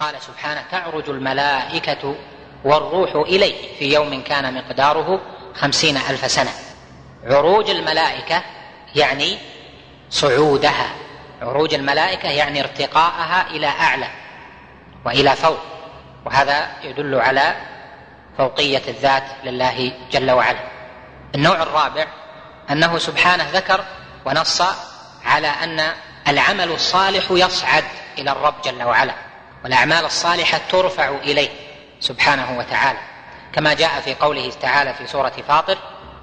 قال سبحانه تعرج الملائكة والروح إليه في يوم كان مقداره خمسين ألف سنة. عروج الملائكة يعني صعودها. عروج الملائكة يعني ارتقاءها إلى أعلى وإلى فوق. وهذا يدل على فوقية الذات لله جل وعلا. النوع الرابع أنه سبحانه ذكر ونص على أن العمل الصالح يصعد إلى الرب جل وعلا. والأعمال الصالحة ترفع إليه سبحانه وتعالى. كما جاء في قوله تعالى في سورة فاطر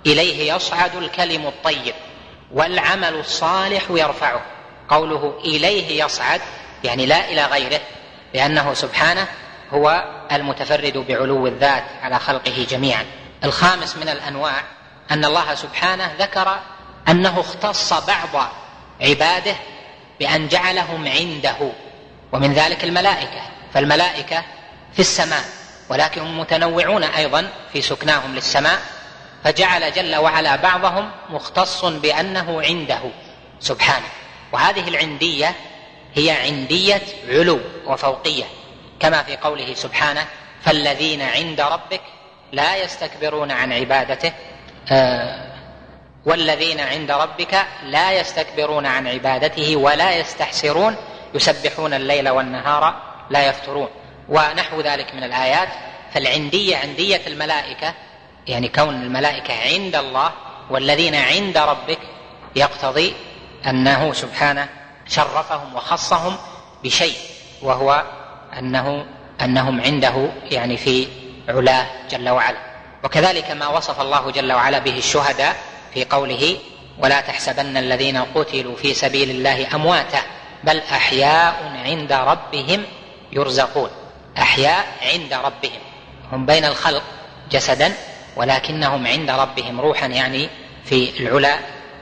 إليه يصعد الكلم الطيب والعمل الصالح يرفعه. قوله إليه يصعد يعني لا إلى غيره لأنه سبحانه هو المتفرد بعلو الذات على خلقه جميعا. الخامس من الأنواع أن الله سبحانه ذكر أنه اختص بعض عباده بأن جعلهم عنده. ومن ذلك الملائكة. فالملائكة في السماء ولكن هم متنوعون أيضا في سكناهم للسماء. فجعل جل وعلا بعضهم مختص بأنه عنده سبحانه. وهذه العندية هي عندية علو وفوقية. كما في قوله سبحانه فالذين عند ربك لا يستكبرون عن عبادته. آه والذين عند ربك لا يستكبرون عن عبادته ولا يستحسرون يسبحون الليل والنهار لا يفترون. ونحو ذلك من الآيات. فالعندية عندية الملائكة يعني كون الملائكة عند الله والذين عند ربك يقتضي أنه سبحانه شرفهم وخصهم بشيء وهو انه أنهم عنده يعني في علاه جل وعلا. وكذلك ما وصف الله جل وعلا به الشهداء في قوله ولا تحسبن الذين قتلوا في سبيل الله أمواتا بل أحياء عند ربهم يرزقون. أحياء عند ربهم. هم بين الخلق جسدا ولكنهم عند ربهم روحا يعني في العلا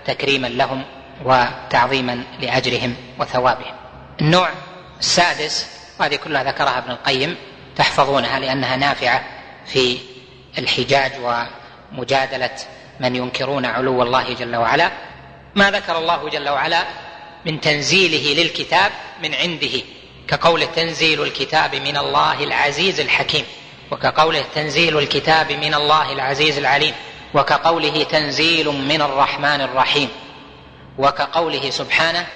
تكريما لهم وتعظيما لأجرهم وثوابهم. النوع السادس وهذه كلها ذكرها ابن القيم تحفظونها لأنها نافعة في الحجاج ومجادلة من ينكرون علو الله جل وعلا. ما ذكر الله جل وعلا من تنزيله للكتاب من عنده كقوله تنزيل الكتاب من الله العزيز الحكيم وكقوله تنزيل الكتاب من الله العزيز العليم وكقوله تنزيل من الرحمن الرحيم وكقوله سبحانه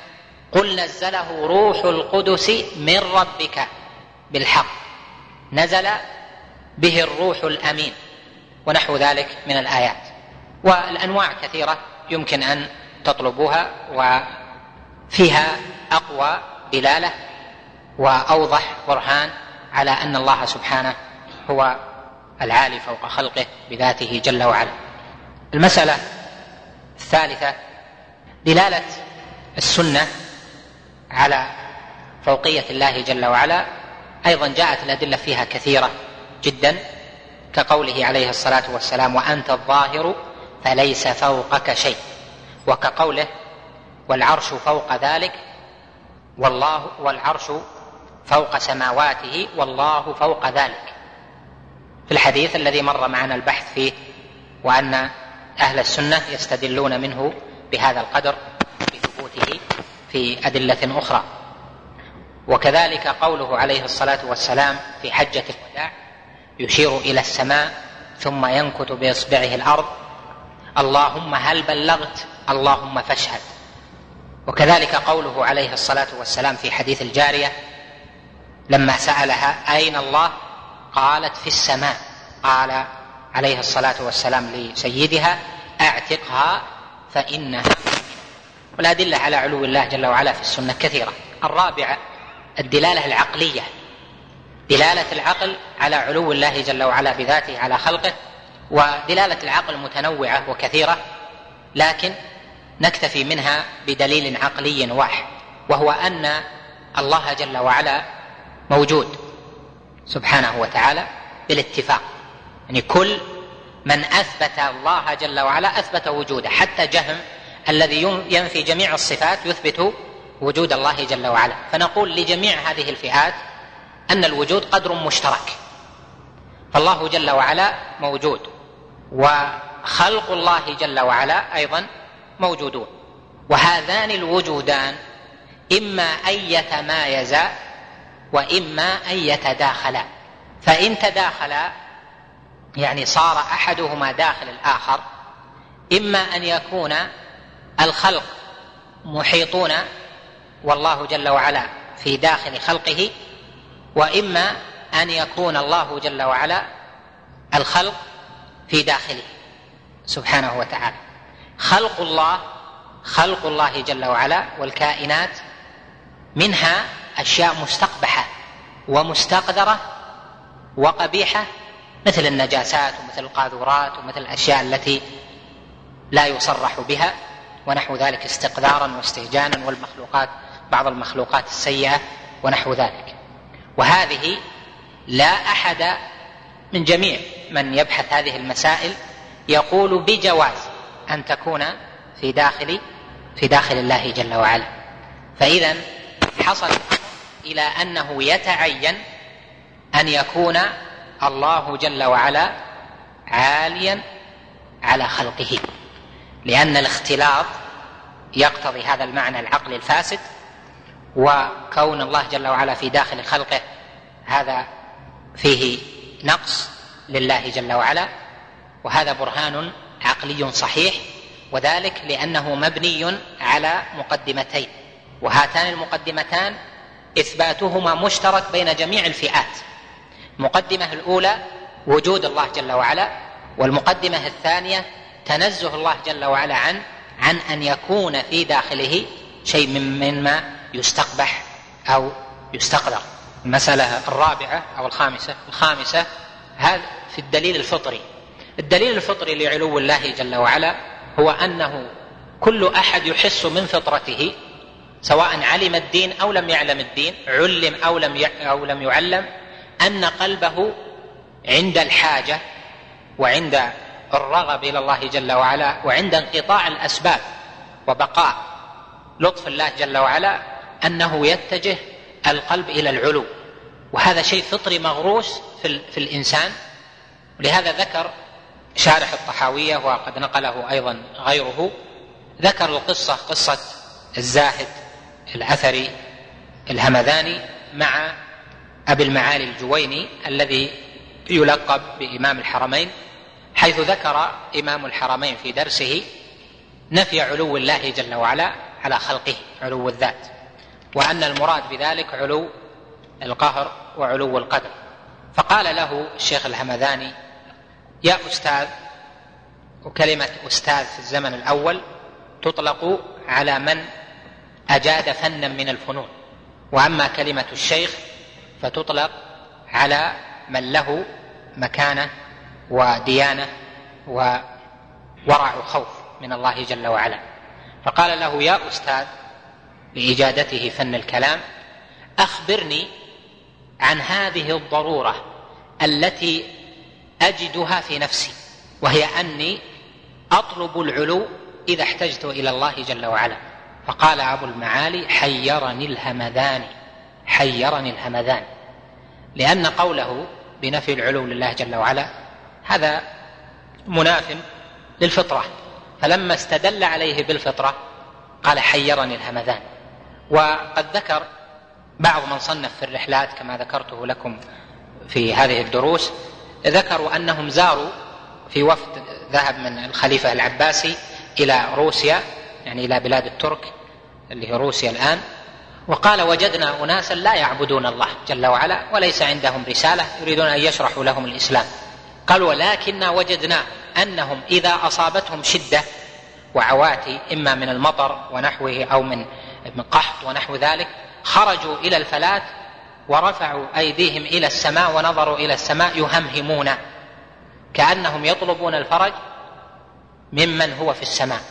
قل نزله روح القدس من ربك بالحق نزل به الروح الأمين ونحو ذلك من الآيات. والأنواع كثيرة يمكن أن تطلبوها وفيها أقوى دلالة وأوضح برهان على أن الله سبحانه هو العالي فوق خلقه بذاته جل وعلا. المسألة الثالثة دلالة السنة على فوقية الله جل وعلا. أيضا جاءت الأدلة فيها كثيرة جدا كقوله عليه الصلاة والسلام وأنت الظاهر فليس فوقك شيء. وكقوله والعرش فوق ذلك والله والعرش فوق سماواته والله فوق ذلك. في الحديث الذي مر معنا البحث فيه وأن أهل السنة يستدلون منه بهذا القدر بثبوته في أدلة أخرى. وكذلك قوله عليه الصلاة والسلام في حجة الوداع يشير إلى السماء ثم ينكت بإصبعه الأرض اللهم هل بلغت؟ اللهم فاشهد. وكذلك قوله عليه الصلاة والسلام في حديث الجارية لما سألها أين الله؟ قالت في السماء. قال عليه الصلاة والسلام لسيدها أعتقها فإنها والادله على علو الله جل وعلا في السنة كثيرة. الرابعه الدلالة العقلية. دلالة العقل على علو الله جل وعلا بذاته على خلقه ودلالة العقل متنوعة وكثيرة لكن نكتفي منها بدليل عقلي واحد وهو أن الله جل وعلا موجود سبحانه وتعالى بالاتفاق. يعني كل من أثبت الله جل وعلا أثبت وجوده حتى جهم الذي ينفي جميع الصفات يثبت وجود الله جل وعلا. فنقول لجميع هذه الفئات أن الوجود قدر مشترك. فالله جل وعلا موجود وخلق الله جل وعلا أيضا موجودون. وهذان الوجودان إما أن يتمايزا وإما أن يتداخلا. فإن تداخلا يعني صار أحدهما داخل الآخر إما أن يكون الخلق محيطون والله جل وعلا في داخل خلقه وإما أن يكون الله جل وعلا الخلق في داخله. سبحانه وتعالى. خلق الله خلق الله جل وعلا والكائنات منها أشياء مستقبحة ومستقذره وقبيحة مثل النجاسات ومثل القاذورات ومثل الأشياء التي لا يصرح بها ونحو ذلك استقذارا واستهجانا والمخلوقات بعض المخلوقات السيئة ونحو ذلك. وهذه لا أحد من جميع من يبحث هذه المسائل يقول بجواز أن تكون في داخل في داخل الله جل وعلا. فاذا حصل إلى أنه يتعين أن يكون الله جل وعلا عاليا على خلقه. لأن الاختلاط يقتضي هذا المعنى العقلي الفاسد وكون الله جل وعلا في داخل خلقه هذا فيه نقص لله جل وعلا وهذا برهان عقلي صحيح وذلك لأنه مبني على مقدمتين وهاتان المقدمتان إثباتهما مشترك بين جميع الفئات. المقدمه الأولى وجود الله جل وعلا والمقدمة الثانية تنزه الله جل وعلا عن عن أن يكون في داخله شيء مما يستقبح أو يستقذر المسألة الرابعة أو الخامسة الخامسة هذا في الدليل الفطري. الدليل الفطري لعلو الله جل وعلا هو أنه كل أحد يحس من فطرته سواء علم الدين أو لم يعلم الدين علم أو لم أو لم يعلم أن قلبه عند الحاجة وعند الرغب إلى الله جل وعلا وعند انقطاع الأسباب وبقاء لطف الله جل وعلا أنه يتجه القلب إلى العلو. وهذا شيء فطري مغروس في, في الإنسان. ولهذا ذكر شارح الطحاوية وقد نقله أيضا غيره. ذكر القصة قصة الزاهد الأثري الهمذاني مع أبي المعالي الجويني الذي يلقب بإمام الحرمين حيث ذكر إمام الحرمين في درسه نفي علو الله جل وعلا على خلقه علو الذات وأن المراد بذلك علو القهر وعلو القدر. فقال له الشيخ الهمذاني يا أستاذ وكلمة أستاذ في الزمن الأول تطلق على من أجاد فنا من الفنون وأما كلمة الشيخ فتطلق على من له مكانة وديانة وورع خوف من الله جل وعلا. فقال له يا أستاذ بإجادته فن الكلام أخبرني عن هذه الضرورة التي أجدها في نفسي وهي أني أطلب العلو إذا احتجت إلى الله جل وعلا. فقال أبو المعالي حيرني الهمذان حيرني الهمذان. لأن قوله بنفي العلو لله جل وعلا هذا مناف للفطرة. فلما استدل عليه بالفطرة قال حيرني الهمذان. وقد ذكر بعض من صنف في الرحلات كما ذكرته لكم في هذه الدروس ذكروا أنهم زاروا في وفد ذهب من الخليفة العباسي إلى روسيا يعني إلى بلاد الترك اللي هي روسيا الآن وقال وجدنا اناسا لا يعبدون الله جل وعلا وليس عندهم رسالة يريدون أن يشرحوا لهم الإسلام. قال ولكننا وجدنا أنهم إذا أصابتهم شدة وعواتي إما من المطر ونحوه أو من من قحط ونحو ذلك خرجوا إلى الفلاه ورفعوا أيديهم إلى السماء ونظروا إلى السماء يهمهمون كأنهم يطلبون الفرج ممن هو في السماء.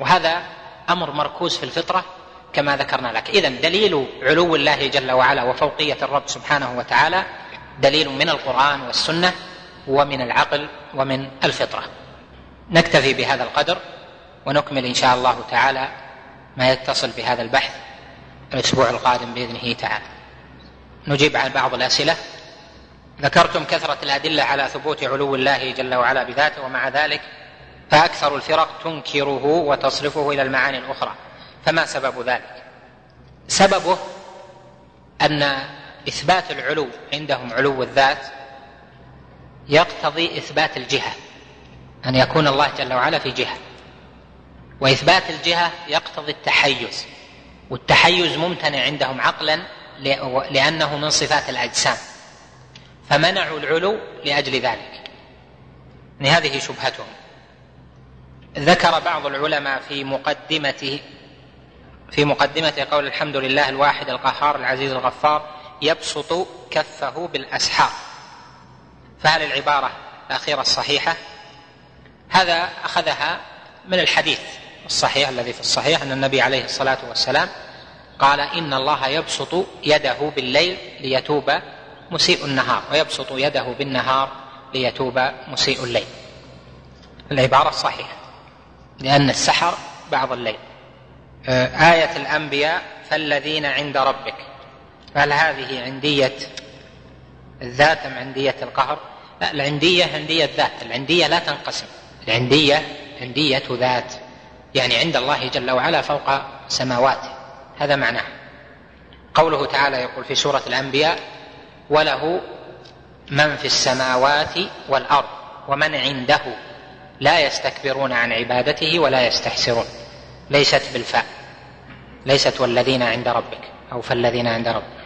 وهذا أمر مركوز في الفطرة كما ذكرنا لك. اذا دليل علو الله جل وعلا وفوقية الرب سبحانه وتعالى دليل من القرآن والسنة ومن العقل ومن الفطرة. نكتفي بهذا القدر ونكمل إن شاء الله تعالى ما يتصل بهذا البحث الأسبوع القادم بإذنه تعالى. نجيب عن بعض الأسئلة. ذكرتم كثرة الأدلة على ثبوت علو الله جل وعلا بذاته ومع ذلك فأكثر الفرق تنكره وتصرفه إلى المعاني الأخرى. فما سبب ذلك؟ سببه أن إثبات العلو عندهم علو الذات يقتضي إثبات الجهة أن يكون الله جل وعلا في جهة. وإثبات الجهة يقتضي التحيز والتحيز ممتنع عندهم عقلا لأنه من صفات الأجسام. فمنعوا العلو لأجل ذلك. هذه شبهتهم. ذكر بعض العلماء في مقدمته في مقدمة قول الحمد لله الواحد القهار العزيز الغفار يبسط كفه بالأسحار. فهل العبارة الأخيرة الصحيحة؟ هذا أخذها من الحديث الصحيح الذي في الصحيح أن النبي عليه الصلاة والسلام قال إن الله يبسط يده بالليل ليتوب مسيء النهار ويبسط يده بالنهار ليتوب مسيء الليل. العبارة الصحيحة لأن السحر بعض الليل. آه، آية الأنبياء فالذين عند ربك هل هذه عندية الذات أم عندية القهر؟ لا العندية عندية ذات العندية لا تنقسم. العندية عندية ذات يعني عند الله جل وعلا فوق سماواته. هذا معناه. قوله تعالى يقول في سورة الأنبياء وله من في السماوات والأرض ومن عنده لا يستكبرون عن عبادته ولا يستحسرون. ليست بالفاء ليست والذين عند ربك أو فالذين عند ربك.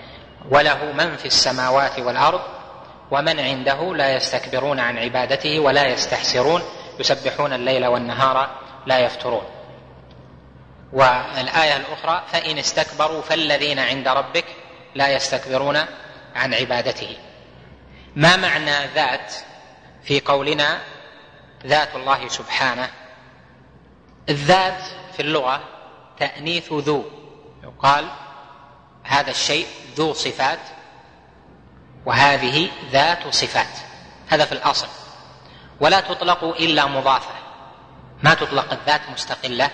وله من في السماوات والأرض ومن عنده لا يستكبرون عن عبادته ولا يستحسرون. يسبحون الليل والنهار لا يفترون. والآية الأخرى فإن استكبروا فالذين عند ربك لا يستكبرون عن عبادته. ما معنى ذات في قولنا ذات الله سبحانه؟ الذات في اللغة تأنيث ذو. يقال هذا الشيء ذو صفات وهذه ذات صفات. هذا في الأصل. ولا تطلق إلا مضافة. ما تطلق الذات مستقلة.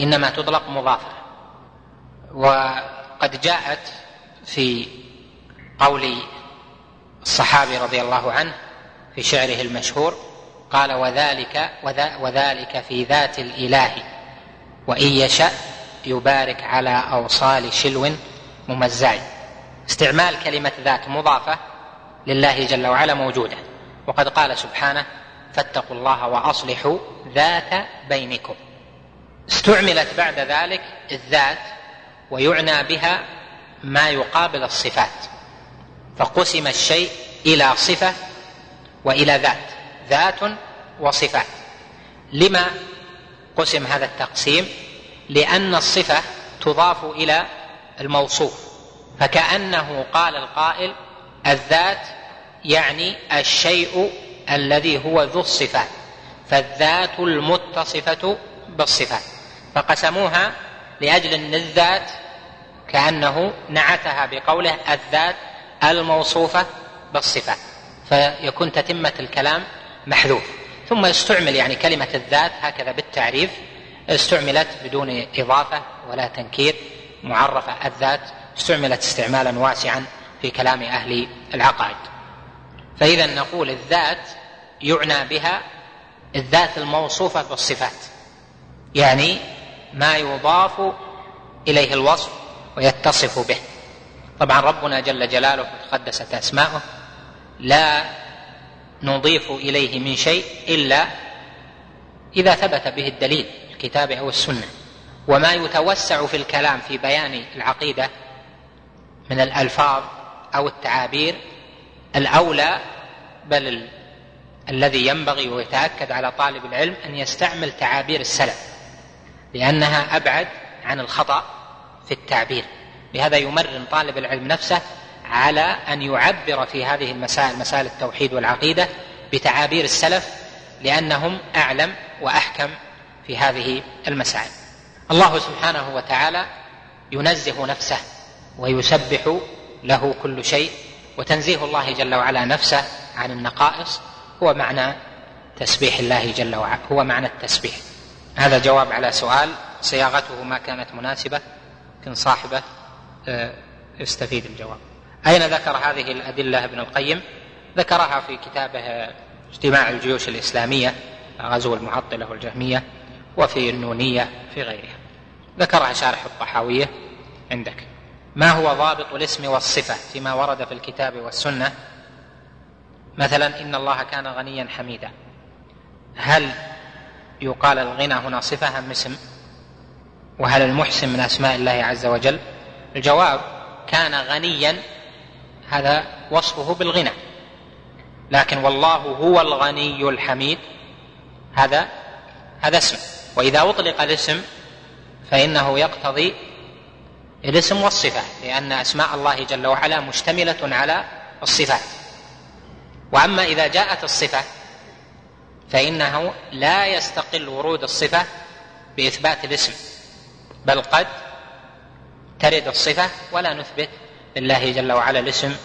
إنما تطلق مضافة. وقد جاءت في قول الصحابي رضي الله عنه في شعره المشهور قال وذلك وذلك في ذات الإله وإن يشأ يبارك على أوصال شلو ممزع. استعمال كلمة ذات مضافة لله جل وعلا موجودة. وقد قال سبحانه فاتقوا الله وأصلحوا ذات بينكم. استعملت بعد ذلك الذات ويعنى بها ما يقابل الصفات فقسم الشيء إلى صفة وإلى ذات ذات وصفات. لما قسم هذا التقسيم؟ لأن الصفة تضاف إلى الموصوف فكأنه قال القائل الذات يعني الشيء الذي هو ذو الصفات فالذات المتصفة بالصفات. فقسموها لأجل أن الذات كأنه نعتها بقوله الذات الموصوفة بالصفات فيكون تتمه الكلام محذوف. ثم استعمل يعني كلمة الذات هكذا بالتعريف استعملت بدون إضافة ولا تنكير معرفة الذات استعملت استعمالا واسعا في كلام أهل العقائد. فإذا نقول الذات يعنى بها الذات الموصوفة بالصفات يعني ما يضاف إليه الوصف ويتصف به. طبعا ربنا جل جلاله وتقدست أسماؤه. لا نضيف إليه من شيء إلا إذا ثبت به الدليل الكتاب أو السنة. وما يتوسع في الكلام في بيان العقيدة من الألفاظ أو التعابير الأولى بل ال... الذي ينبغي ويتأكد على طالب العلم أن يستعمل تعابير السلف. لأنها أبعد عن الخطأ في التعبير. لهذا يمرن طالب العلم نفسه على أن يعبر في هذه المسائل مسائل التوحيد والعقيدة بتعابير السلف لأنهم أعلم وأحكم في هذه المسائل. الله سبحانه وتعالى ينزه نفسه ويسبح له كل شيء وتنزيه الله جل وعلا نفسه عن النقائص هو معنى تسبيح الله جل وعلا هو معنى التسبيح. هذا جواب على سؤال صياغته ما كانت مناسبة لكن صاحبه آه، يستفيد الجواب. أين ذكر هذه الأدلة ابن القيم؟ ذكرها في كتابه اجتماع الجيوش الإسلامية غزو المعطلة والجهمية وفي النونية في غيرها. ذكرها شارح الطحاوية عندك. ما هو ضابط الاسم والصفة فيما ورد في الكتاب والسنة؟ مثلا إن الله كان غنيا حميدا. هل يقال الغنى هنا صفة أم اسم؟ وهل المحسن من أسماء الله عز وجل؟ الجواب كان غنيا هذا وصفه بالغنى. لكن والله هو الغني الحميد هذا هذا اسم. وإذا أطلق الاسم فإنه يقتضي الاسم والصفة لأن أسماء الله جل وعلا مشتملة على الصفات. وأما إذا جاءت الصفة فإنه لا يستقل ورود الصفة بإثبات الاسم بل قد ترد الصفة ولا نثبت لله جل وعلا الاسم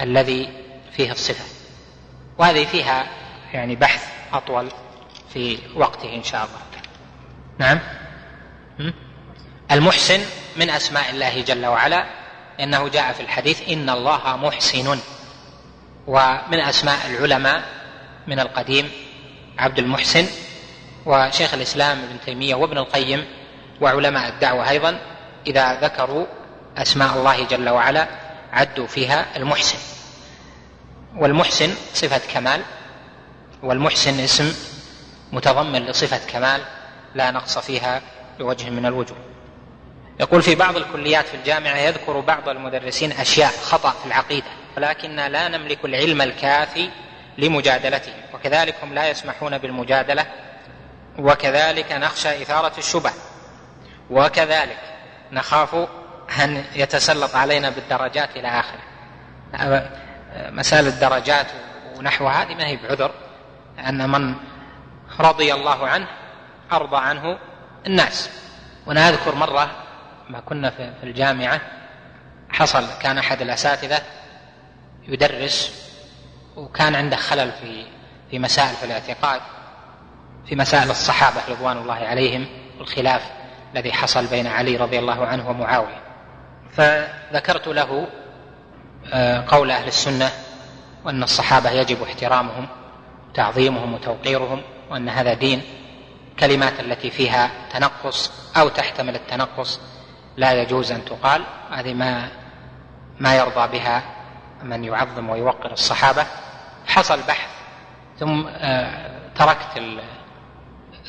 الذي فيه الصفة. وهذه فيها يعني بحث أطول في وقته إن شاء الله. نعم؟ المحسن من أسماء الله جل وعلا لأنه جاء في الحديث إن الله محسن ومن أسماء العلماء من القديم عبد المحسن وشيخ الإسلام ابن تيمية وابن القيم وعلماء الدعوة أيضا إذا ذكروا أسماء الله جل وعلا عدوا فيها المحسن. والمحسن صفة كمال والمحسن اسم متضمن لصفة كمال لا نقص فيها بوجه من الوجوه. يقول في بعض الكليات في الجامعة يذكر بعض المدرسين أشياء خطأ في العقيدة ولكننا لا نملك العلم الكافي لمجادلتهم وكذلك هم لا يسمحون بالمجادلة وكذلك نخشى إثارة الشبه وكذلك نخاف أن يتسلط علينا بالدرجات إلى آخره. مسائل الدرجات ونحو هذه ما هي بعذر أن من رضي الله عنه أرضى عنه الناس. وأنا أذكر مرة ما كنا في الجامعة حصل كان أحد الأساتذة يدرس وكان عنده خلل في في مسائل في الاعتقاد في مسائل الصحابة رضوان الله عليهم والخلاف الذي حصل بين علي رضي الله عنه ومعاوية. فذكرت له آه، قول أهل السنة وأن الصحابة يجب احترامهم تعظيمهم وتوقيرهم وأن هذا دين. كلمات التي فيها تنقص أو تحتمل التنقص لا يجوز أن تقال. هذه ما ما يرضى بها من يعظم ويوقر الصحابة. حصل بحث ثم آه، تركت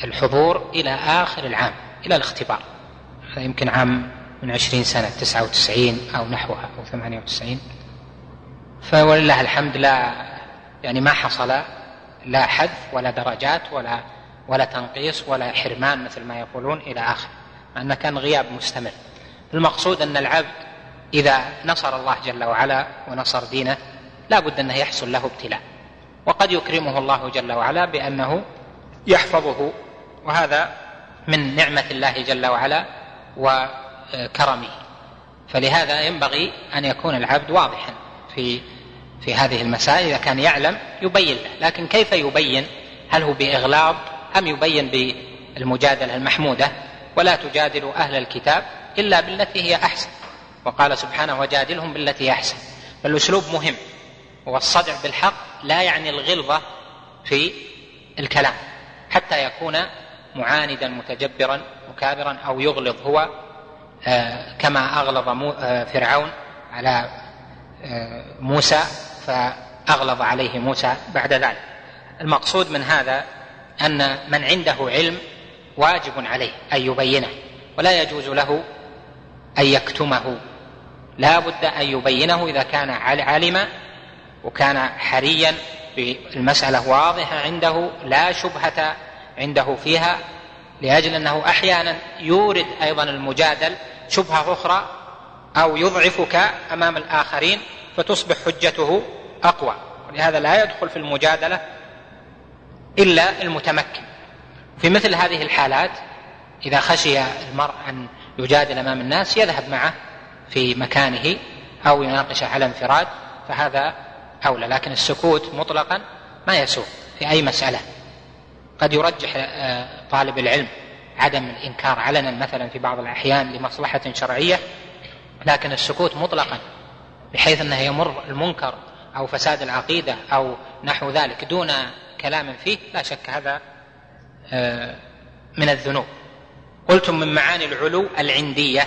الحضور إلى آخر العام إلى الاختبار. هذا يمكن عام من عشرين سنة تسعة وتسعين أو نحوها أو ثمانية وتسعين. فولله الحمد لا يعني ما حصل لا حذف ولا درجات ولا ولا تنقيص ولا حرمان مثل ما يقولون إلى اخره أنه كان غياب مستمر. المقصود أن العبد إذا نصر الله جل وعلا ونصر دينه لا بد أنه يحصل له ابتلاء. وقد يكرمه الله جل وعلا بأنه يحفظه وهذا من نعمة الله جل وعلا وكرمه. فلهذا ينبغي أن يكون العبد واضحا في في هذه المسائل. إذا كان يعلم يبين له. لكن كيف يبين؟ هل هو بإغلاظ أم يبين بالمجادلة المحمودة؟ ولا تجادلوا أهل الكتاب إلا بالتي هي أحسن. وقال سبحانه وجادلهم بالتي هي أحسن. فالأسلوب مهم. والصدع بالحق لا يعني الغلظة في الكلام حتى يكون معاندا متجبرا مكابرا أو يغلظ هو آه، كما أغلظ آه، فرعون على آه، موسى فأغلظ عليه موسى بعد ذلك. المقصود من هذا أن من عنده علم واجب عليه أن يبينه ولا يجوز له أن يكتمه. لا بد أن يبينه إذا كان علم وكان حريا بالمسألة واضحة عنده لا شبهة عنده فيها لأجل أنه أحيانا يورد أيضا المجادل شبهة أخرى أو يضعفك أمام الآخرين فتصبح حجته أقوى. ولهذا لا يدخل في المجادلة إلا المتمكن. في مثل هذه الحالات إذا خشي المرء أن يجادل أمام الناس يذهب معه في مكانه أو يناقشه على انفراد فهذا أولى لكن السكوت مطلقا ما يسوء في أي مسألة. قد يرجح آه، طالب العلم عدم الإنكار علنا مثلا في بعض الأحيان لمصلحة شرعية لكن السكوت مطلقا بحيث أنه يمر المنكر أو فساد العقيدة أو نحو ذلك دون كلام فيه لا شك هذا آه، من الذنوب. قلتم من معاني العلو العندية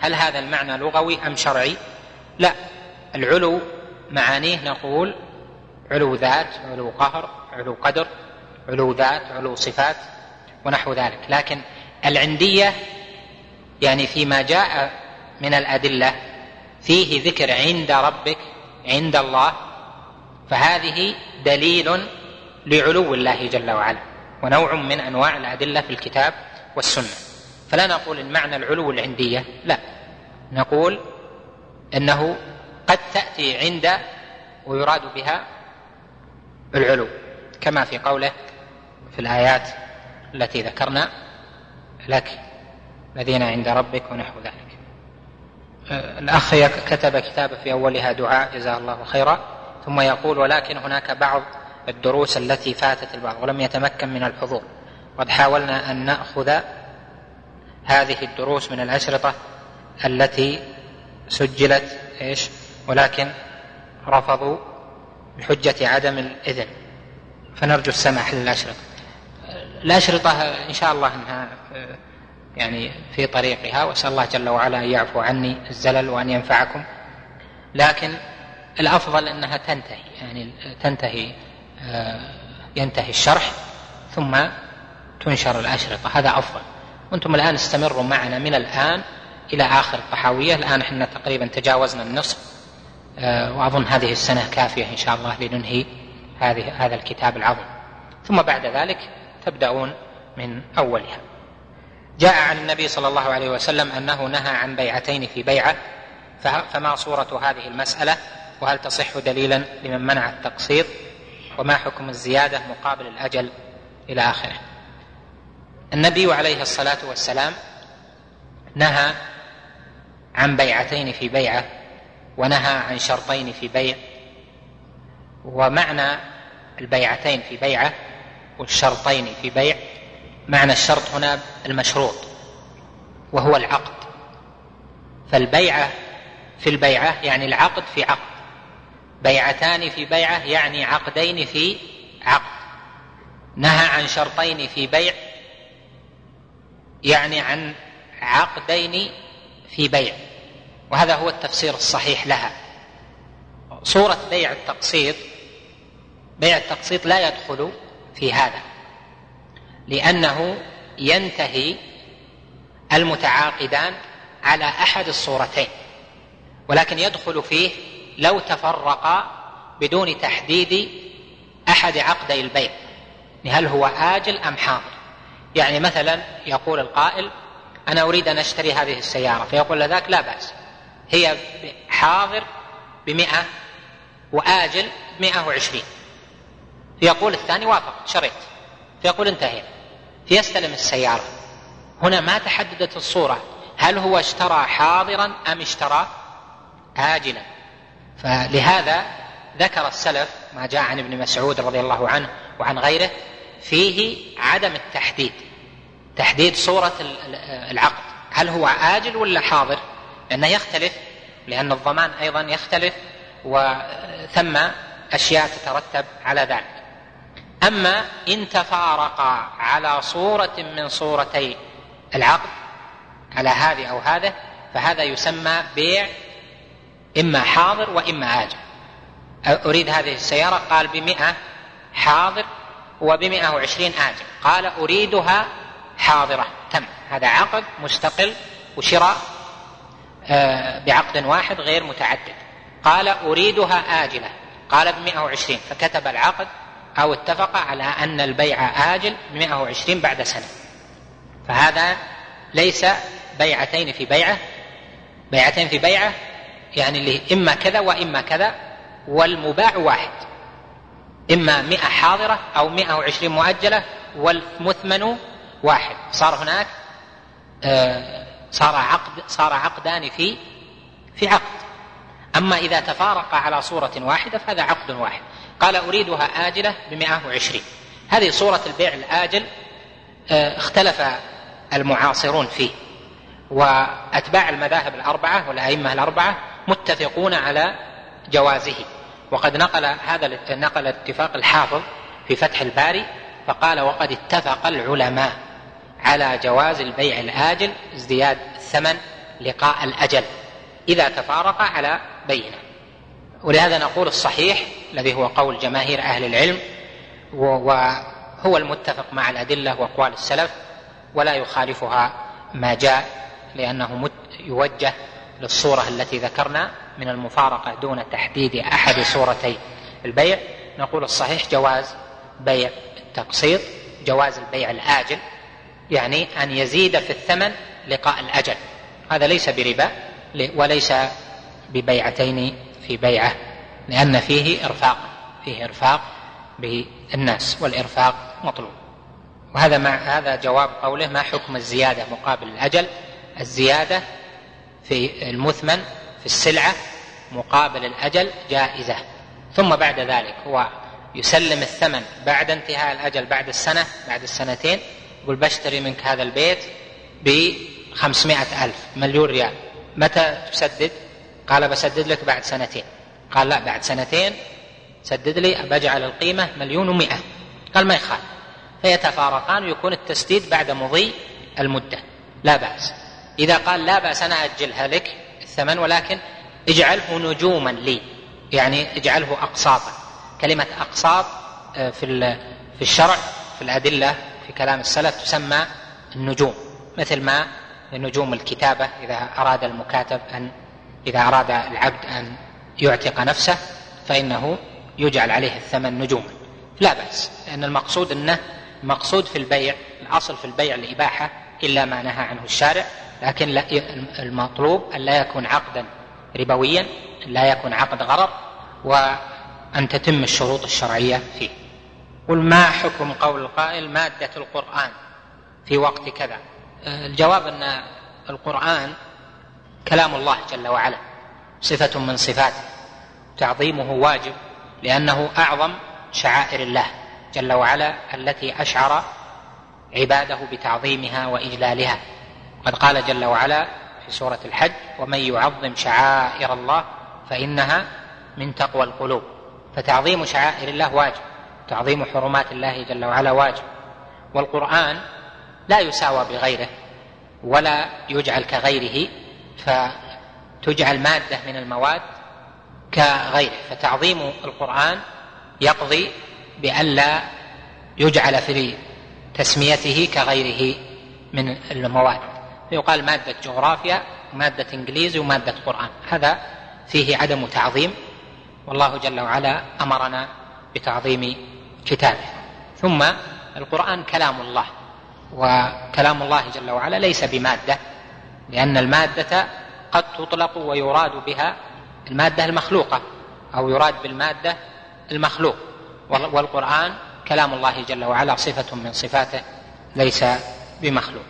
هل هذا المعنى لغوي أم شرعي؟ لا العلو معانيه نقول علو ذات علو قهر علو قدر علو ذات علو صفات ونحو ذلك. لكن العندية يعني فيما جاء من الأدلة فيه ذكر عند ربك عند الله فهذه دليل لعلو الله جل وعلا ونوع من أنواع الأدلة في الكتاب والسنة. فلا نقول إن معنى العلو العندية لا. نقول إنه قد تأتي عند ويراد بها العلو كما في قوله في الآيات التي ذكرنا لك الذين عند ربك ونحو ذلك. الأخ كتب كتابه في أولها دعاء جزاه الله خيرا ثم يقول ولكن هناك بعض الدروس التي فاتت البعض ولم يتمكن من الحضور. قد حاولنا أن نأخذ هذه الدروس من الأشرطة التي سجلت إيش؟ ولكن رفضوا بحجة عدم الإذن. فنرجو السماح للأشرطة. الأشرطة إن شاء الله إنها يعني في طريقها وأسأل الله جل وعلا أن يعفو عني الزلل وأن ينفعكم. لكن الأفضل إنها تنتهي يعني تنتهي آه، ينتهي الشرح ثم تنشر الأشرطة. هذا أفضل. وأنتم الآن استمروا معنا من الآن إلى آخر الطحاوية. الآن إحنا تقريبا تجاوزنا النصف. آه، وأظن هذه السنة كافية إن شاء الله لننهي هذه هذا الكتاب العظيم. ثم بعد ذلك تبدأون من أولها. جاء عن النبي صلى الله عليه وسلم أنه نهى عن بيعتين في بيعة. فما صورة هذه المسألة؟ وهل تصح دليلا لمن منع التقسيط؟ وما حكم الزيادة مقابل الأجل؟ إلى آخره. النبي عليه الصلاة والسلام نهى عن بيعتين في بيعة. ونهى عن شرطين في بيع ومعنى البيعتين في بيعة والشرطين في بيع. معنى الشرط هنا المشروط وهو العقد. فالبيعة في البيعة يعني العقد في عقد. بيعتان في بيعة يعني عقدين في عقد. نهى عن شرطين في بيع يعني عن عقدين في بيع. وهذا هو التفسير الصحيح لها. صورة بيع التقسيط بيع التقسيط لا يدخل في هذا لأنه ينتهي المتعاقدان على أحد الصورتين ولكن يدخل فيه لو تفرقا بدون تحديد أحد عقدي البيع. هل هو آجل أم حاضر؟ يعني مثلا يقول القائل أنا أريد أن أشتري هذه السيارة فيقول لذاك لا بأس. هي حاضر بمئة وآجل بمئة وعشرين. فيقول الثاني وافق شريت. فيقول انتهينا. فيستلم السيارة. هنا ما تحددت الصورة. هل هو اشترى حاضرا أم اشترى آجلا؟ فلهذا ذكر السلف ما جاء عن ابن مسعود رضي الله عنه وعن غيره فيه عدم التحديد. تحديد صورة العقد. هل هو آجل ولا حاضر؟ لأنه يختلف لأن الضمان أيضا يختلف وثم أشياء تترتب على ذلك. أما إن تفارقا على صورة من صورتي العقد على هذه أو هذا فهذا يسمى بيع إما حاضر وإما آجل أريد هذه السيارة؟ قال بمئة حاضر وبمئة وعشرين آجل قال أريدها حاضرة. تم. هذا عقد مستقل وشراء بعقد واحد غير متعدد. قال أريدها آجلة. قال بمئة وعشرين. فكتب العقد أو اتفق على أن البيع آجل بمئة وعشرين بعد سنة. فهذا ليس بيعتين في بيعة. بيعتين في بيعة يعني اللي إما كذا وإما كذا والمباع واحد. إما مئة حاضرة أو مئة وعشرين مؤجلة والمثمن واحد. صار هناك آه، صار عقد صار عقدان في في عقد. أما إذا تفارق على صورة واحدة فهذا عقد واحد. قال أريدها آجلة بمئة وعشرين. هذه صورة البيع الآجل آه، اختلف المعاصرون فيه. وأتباع المذاهب الأربعة والأئمة الأربعة متفقون على جوازه. وقد نقل هذا نقل اتفاق الحافظ في فتح الباري فقال وقد اتفق العلماء. على جواز البيع الآجل ازدياد الثمن لقاء الأجل إذا تفارق على بينة. ولهذا نقول الصحيح الذي هو قول جماهير أهل العلم وهو المتفق مع الأدلة وأقوال السلف ولا يخالفها ما جاء لأنه يوجه للصورة التي ذكرنا من المفارقة دون تحديد أحد صورتي البيع. نقول الصحيح جواز بيع التقسيط جواز البيع الآجل يعني أن يزيد في الثمن لقاء الأجل. هذا ليس بربا وليس ببيعتين في بيعة لأن فيه إرفاق فيه إرفاق بالناس والإرفاق مطلوب. وهذا مع هذا جواب قوله ما حكم الزيادة مقابل الأجل؟ الزيادة في المثمن في السلعة مقابل الأجل جائزة. ثم بعد ذلك هو يسلم الثمن بعد انتهاء الأجل بعد السنة بعد السنتين يقول بشتري منك هذا البيت بخمسمائة ألف مليون ريال. متى تسدد؟ قال بسدد لك بعد سنتين. قال لا بعد سنتين سدد لي بجعل القيمة مليون ومئة. قال ما يخالف. فيتفارقان ويكون التسديد بعد مضي المدة. لا بأس. إذا قال لا بأس أنا أجلها لك الثمن ولكن اجعله نجوما لي. يعني اجعله أقساطا. كلمة أقساط آه، في في الشرع في الأدلة في كلام السلف تسمى النجوم مثل ما نجوم الكتابة إذا أراد المكاتب أن إذا أراد العبد أن يعتق نفسه فإنه يجعل عليه الثمن نجوما. لا بأس لأن المقصود أنه المقصود في البيع الأصل في البيع الإباحة إلا ما نهى عنه الشارع لكن المطلوب أن لا يكون عقدا ربويا لا يكون عقد غرر وأن تتم الشروط الشرعية فيه. قل ما حكم قول القائل مادة القرآن في وقت كذا؟ الجواب أن القرآن كلام الله جل وعلا صفة من صفاته تعظيمه واجب لأنه أعظم شعائر الله جل وعلا التي أشعر عباده بتعظيمها وإجلالها. قد قال جل وعلا في سورة الحج ومن يعظم شعائر الله فإنها من تقوى القلوب فتعظيم شعائر الله واجب. تعظيم حرمات الله جل وعلا واجب. والقرآن لا يساوى بغيره ولا يجعل كغيره فتجعل مادة من المواد كغيره. فتعظيم القرآن يقضي بألا يجعل في تسميته كغيره من المواد. فيقال مادة جغرافيا ومادة إنجليزي ومادة قرآن. هذا فيه عدم تعظيم والله جل وعلا أمرنا بتعظيم كتابه. ثم القرآن كلام الله وكلام الله جل وعلا ليس بمادة لأن المادة قد تطلق ويراد بها المادة المخلوقة أو يراد بالمادة المخلوق. والقرآن كلام الله جل وعلا صفة من صفاته ليس بمخلوق.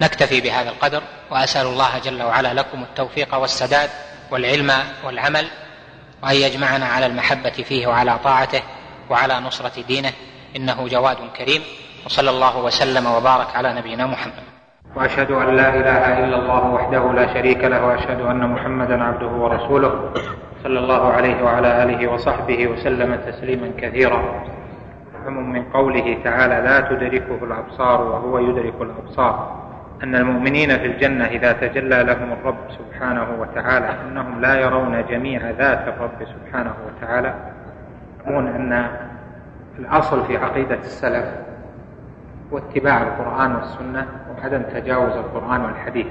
نكتفي بهذا القدر وأسأل الله جل وعلا لكم التوفيق والسداد والعلم والعمل وأن يجمعنا على المحبة فيه وعلى طاعته. وعلى نصرة دينه إنه جواد كريم. وصلى الله وسلم وبارك على نبينا محمد. وأشهد أن لا إله إلا الله وحده لا شريك له وأشهد أن محمدا عبده ورسوله. صلى الله عليه وعلى آله وصحبه وسلم تسليما كثيرا. فهم من قوله تعالى لا تدركه الأبصار وهو يدرك الأبصار أن المؤمنين في الجنة إذا تجلى لهم الرب سبحانه وتعالى أنهم لا يرون جميع ذات الرب سبحانه وتعالى. يقولون أن الأصل في عقيدة السلف واتباع القرآن والسنة وعدم تجاوز القرآن والحديث.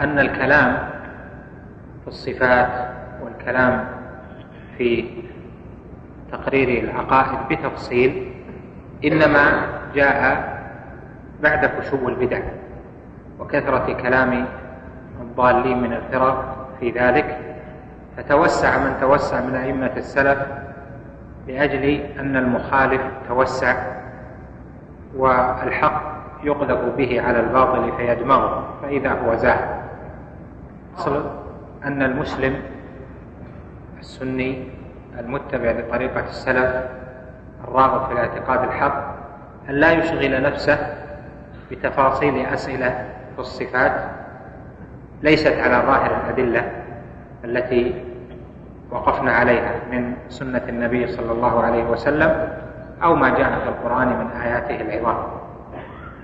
أن الكلام في الصفات والكلام في تقرير العقائد بتفصيل إنما جاء بعد فشو البدع وكثرة كلام الضالين من الفرق في ذلك فتوسع من توسع من أئمة السلف لأجل أن المخالف توسع والحق يقذف به على الباطل فيدمغه فإذا هو زاهد. أصل أن المسلم السني المتبع لطريقة السلف الراغب في الاعتقاد الحق أن لا يشغل نفسه بتفاصيل أسئلة في الصفات ليست على ظاهر الأدلة. التي وقفنا عليها من سنة النبي صلى الله عليه وسلم أو ما جاء في القرآن من آياته العظام.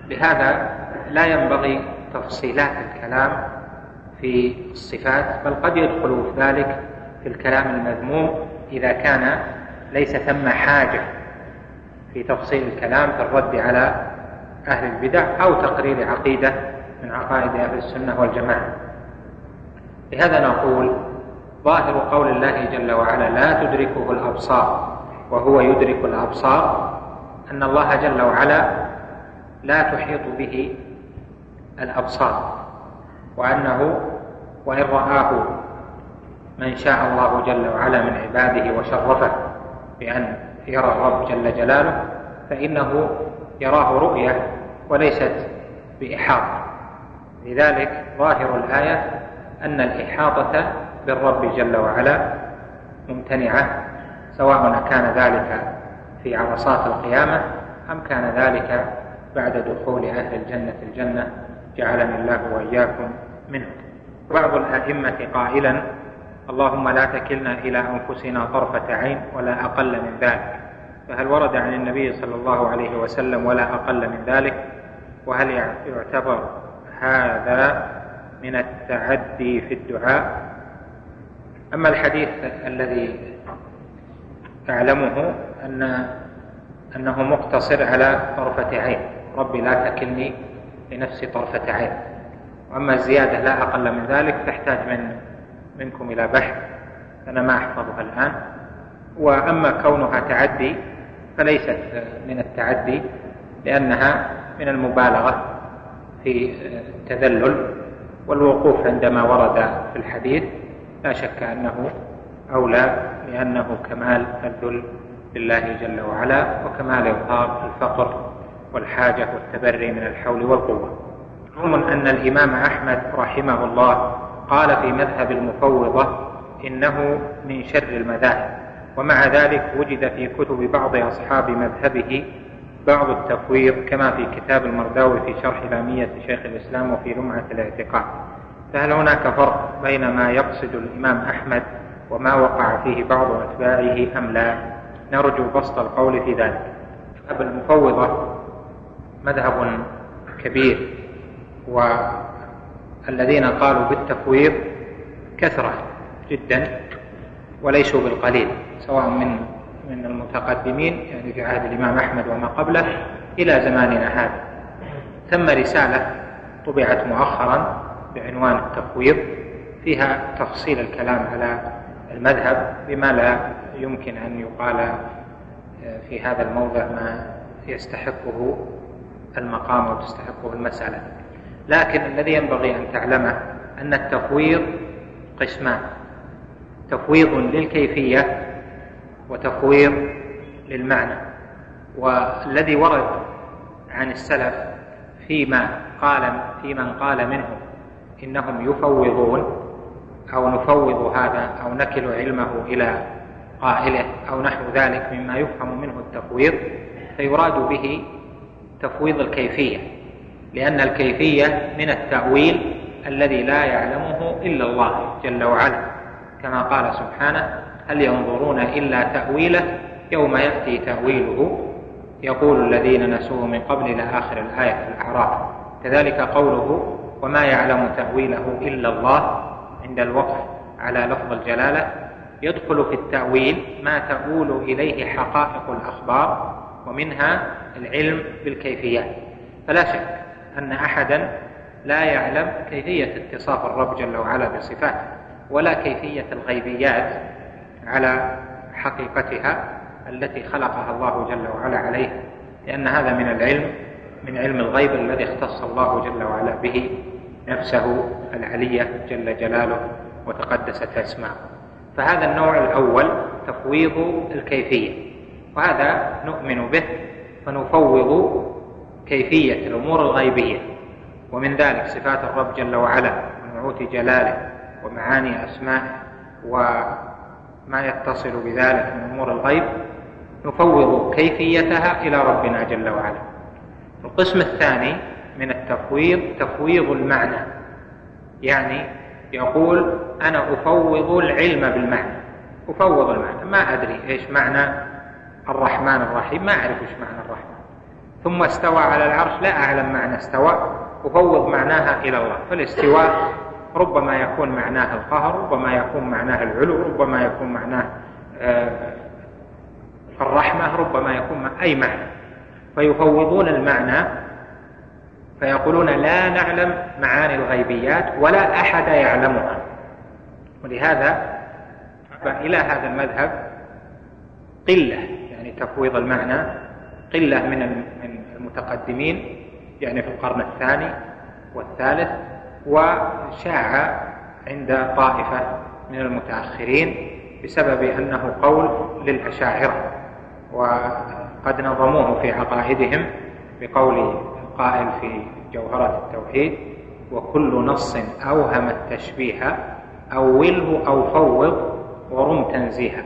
لهذا لا ينبغي تفصيلات الكلام في الصفات بل قد يدخل ذلك في الكلام المذموم إذا كان ليس ثم حاجة في تفصيل الكلام في الرد على أهل البدع أو تقرير عقيدة من عقائد أهل السنة والجماعة. لهذا نقول ظاهر قول الله جل وعلا لا تدركه الأبصار. وهو يدرك الأبصار أن الله جل وعلا لا تحيط به الأبصار وأنه وإن رآه من شاء الله جل وعلا من عباده وشرفه بأن يرى الرب جل جلاله فإنه يراه رؤية وليست بإحاطة. لذلك ظاهر الآية أن الإحاطة بالرب جل وعلا ممتنعة سواء كان ذلك في عرصات القيامة أم كان ذلك بعد دخول أهل الجنة الجنة جعلني الله وإياكم منه. بعض الأئمة قائلا اللهم لا تكلنا إلى أنفسنا طرفة عين ولا أقل من ذلك. فهل ورد عن النبي صلى الله عليه وسلم ولا أقل من ذلك؟ وهل يعتبر هذا من التعدي في الدعاء؟ أما الحديث الذي أعلمه أن أنه مقتصر على طرفة عين. ربي لا تكلني لنفسي طرفة عين. وأما الزيادة لا أقل من ذلك تحتاج من منكم إلى بحث أنا ما أحفظها الآن. وأما كونها تعدي فليست من التعدي لأنها من المبالغة في التذلل والوقوف عندما ورد في الحديث. لا شك أنه أولى لأنه كمال الذل لله جل وعلا وكمال إظهار الفقر والحاجة والتبري من الحول والقوة. معلوم أن الإمام أحمد رحمه الله قال في مذهب المفوضة إنه من شر المذاهب ومع ذلك وجد في كتب بعض أصحاب مذهبه بعض التفويض كما في كتاب المرداوي في شرح لامية شيخ الإسلام وفي لمعة الإعتقاد. فهل هناك فرق بين ما يقصد الإمام أحمد وما وقع فيه بعض أتباعه أم لا؟ نرجو بسط القول في ذلك. مذهب المفوضة مذهب كبير والذين قالوا بالتفويض كثرة جدا وليسوا بالقليل سواء من من المتقدمين يعني في عهد الإمام أحمد وما قبله إلى زماننا هذا. ثم رسالة طبعت مؤخرا بعنوان التفويض فيها تفصيل الكلام على المذهب بما لا يمكن أن يقال في هذا الموضع ما يستحقه المقام وتستحقه المسألة. لكن الذي ينبغي أن تعلمه أن التفويض قسمان. تفويض للكيفية وتفويض للمعنى. والذي ورد عن السلف فيما قال في من قال منهم إنهم يفوضون أو نفوض هذا أو نكل علمه إلى قائله أو نحو ذلك مما يفهم منه التفويض فيراد به تفويض الكيفية لأن الكيفية من التأويل الذي لا يعلمه إلا الله جل وعلا. كما قال سبحانه هل ينظرون إلا تأويله؟ يوم يأتي تأويله. يقول الذين نسوه من قبل إلى آخر الآية في الأعراف. كذلك قوله وما يعلم تأويله إلا الله عند الوقف على لفظ الجلالة. يدخل في التأويل ما تؤول إليه حقائق الأخبار ومنها العلم بالكيفيات. فلا شك أن أحدا لا يعلم كيفية اتصاف الرب جل وعلا بصفاته ولا كيفية الغيبيات على حقيقتها التي خلقها الله جل وعلا عليها لأن هذا من العلم من علم الغيب الذي اختص الله جل وعلا به نفسه العلية جل جلاله وتقدست أسماءه. فهذا النوع الأول تفويض الكيفية وهذا نؤمن به فنفوض كيفية الأمور الغيبية. ومن ذلك صفات الرب جل وعلا ونعوت جلاله ومعاني أسمائه وما يتصل بذلك من أمور الغيب. نفوض كيفيتها إلى ربنا جل وعلا. القسم الثاني من التفويض تفويض المعنى. يعني يقول أنا أفوض العلم بالمعنى. أفوض المعنى. ما أدري إيش معنى الرحمن الرحيم. ما أعرف إيش معنى الرحمن. ثم استوى على العرش. لا أعلم معنى استوى. أفوض معناها إلى الله. فالاستواء ربما يكون معناه القهر ربما يكون معناه العلو ربما يكون معناه آه، الرحمة ربما يكون أي معنى. فيفوضون المعنى فيقولون لا نعلم معاني الغيبيات ولا أحد يعلمها. ولهذا إلى هذا المذهب قلة يعني تفويض المعنى قلة من المتقدمين يعني في القرن الثاني والثالث وشاع عند طائفة من المتأخرين بسبب أنه قول للأشاعرة وقد نظموه في عقائدهم بقول القائل في جوهرة التوحيد وكل نص أوهم التشبيه أوله أو فوض ورم تنزيها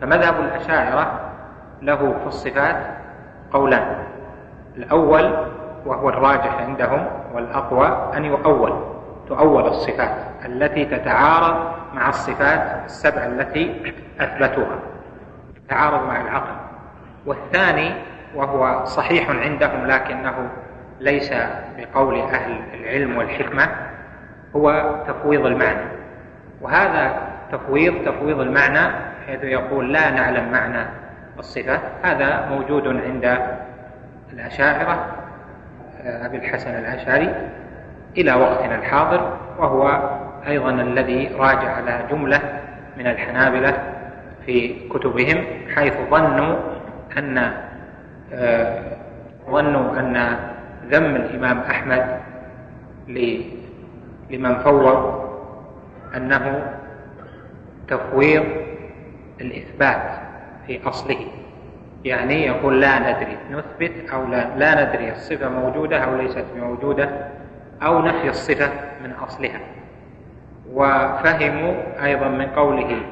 فمذهب الأشاعرة له في الصفات قولان. الأول وهو الراجح عندهم والأقوى أن يؤول تؤول الصفات التي تتعارض مع الصفات السبع التي أثبتوها تتعارض مع العقل. والثاني وهو صحيح عندهم لكنه ليس بقول أهل العلم والحكمة هو تفويض المعنى. وهذا تفويض تفويض المعنى حيث يقول لا نعلم معنى الصفة هذا موجود عند الأشاعرة آه، أبي الحسن الأشعري إلى وقتنا الحاضر وهو أيضا الذي راجع على جملة من الحنابلة في كتبهم حيث ظنوا أن آه، ظنوا أن ذم الإمام أحمد لمن فوض أنه تفويض الإثبات في أصله. يعني يقول لا ندري نثبت أو لا, لا ندري الصفة موجودة أو ليست موجودة أو نفي الصفة من أصلها. وفهموا أيضا من قوله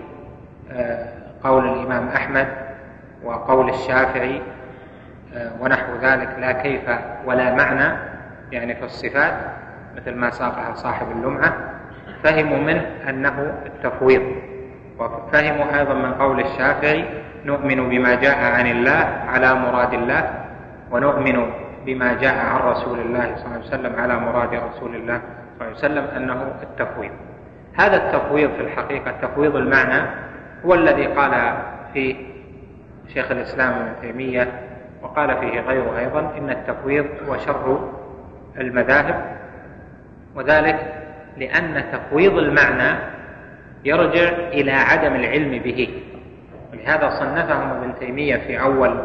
آه، قول الإمام أحمد وقول الشافعي ونحو ذلك لا كيف ولا معنى يعني في الصفات مثل ما ساقها صاحب اللمعة. فهموا منه أنه التفويض. وفهموا أيضا من قول الشافعي نؤمن بما جاء عن الله على مراد الله ونؤمن بما جاء عن رسول الله صلى الله عليه وسلم على مراد رسول الله صلى الله عليه وسلم أنه التفويض. هذا التفويض في الحقيقة تفويض المعنى هو الذي قال فيه شيخ الإسلام ابن تيمية وقال فيه غيره أيضا إن التفويض هو شر المذاهب وذلك لأن تفويض المعنى يرجع إلى عدم العلم به. ولهذا صنفهم ابن تيمية في أول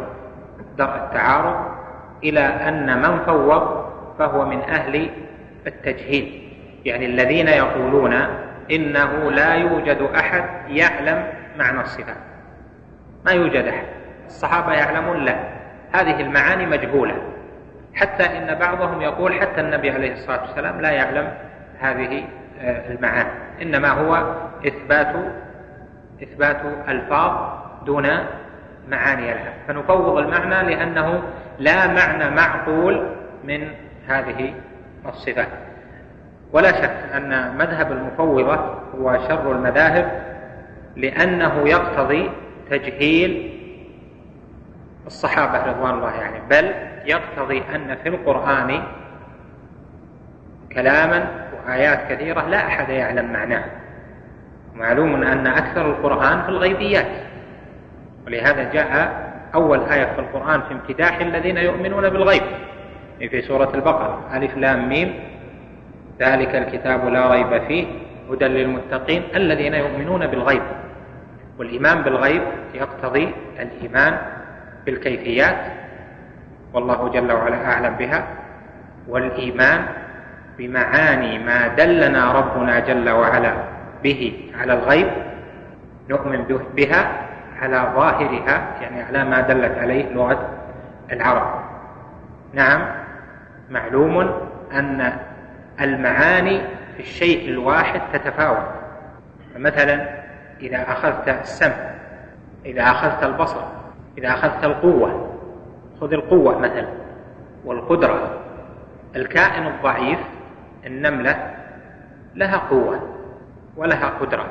درء التعارض إلى أن من فوض فهو من أهل التجهيل يعني الذين يقولون إنه لا يوجد أحد يعلم معنى الصفات. ما يوجد أحد. الصحابة يعلمون لا. هذه المعاني مجهولة. حتى إن بعضهم يقول حتى النبي عليه الصلاة والسلام لا يعلم هذه آه، المعاني. إنما هو إثبات إثبات ألفاظ دون معاني لها. فنفوض المعنى لأنه لا معنى معقول من هذه الصفات. ولا شك أن مذهب المفوضة هو شر المذاهب لأنه يقتضي تجهيل الصحابة رضوان الله يعني بل يقتضي أن في القرآن كلاما وآيات كثيرة لا أحد يعلم معناه. معلوم أن أكثر القرآن في الغيبيات. ولهذا جاء أول آية في القرآن في امتداح الذين يؤمنون بالغيب. في سورة البقرة. ألف لام ميم. ذلك الكتاب لا ريب فيه. هدى للمتقين الذين يؤمنون بالغيب. والإيمان بالغيب يقتضي الإيمان بالكيفيات والله جل وعلا أعلم بها والإيمان بمعاني ما دلنا ربنا جل وعلا به على الغيب نؤمن بها على ظاهرها يعني على ما دلت عليه لغة العرب. نعم معلوم أن المعاني في الشيء الواحد تتفاوت. فمثلا إذا أخذت السمع إذا أخذت البصر إذا أخذت القوة خذ القوة مثلا والقدرة. الكائن الضعيف النملة لها قوة ولها قدرة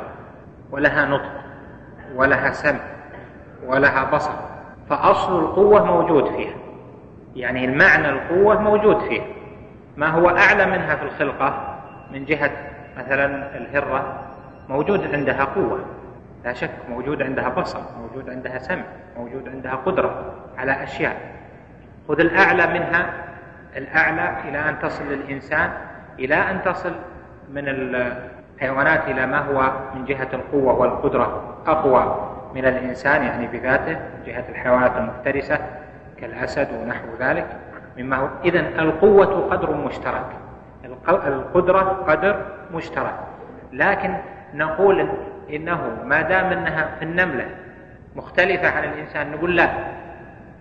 ولها نطق ولها سمع ولها بصر. فأصل القوة موجود فيها. يعني المعنى القوة موجود فيها. ما هو أعلى منها في الخلقة من جهة مثلا الهرة موجود عندها قوة. لا شك موجود عندها بصر موجود عندها سمع موجود عندها قدرة على أشياء. خذ الأعلى منها الأعلى إلى أن تصل للإنسان إلى أن تصل من الحيوانات إلى ما هو من جهة القوة والقدرة أقوى من الإنسان يعني بذاته من جهة الحيوانات المفترسة كالأسد ونحو ذلك. مما هو إذا القوة قدر مشترك القدرة قدر مشترك. لكن نقول إنه ما دام أنها في النملة مختلفة عن الإنسان نقول لا.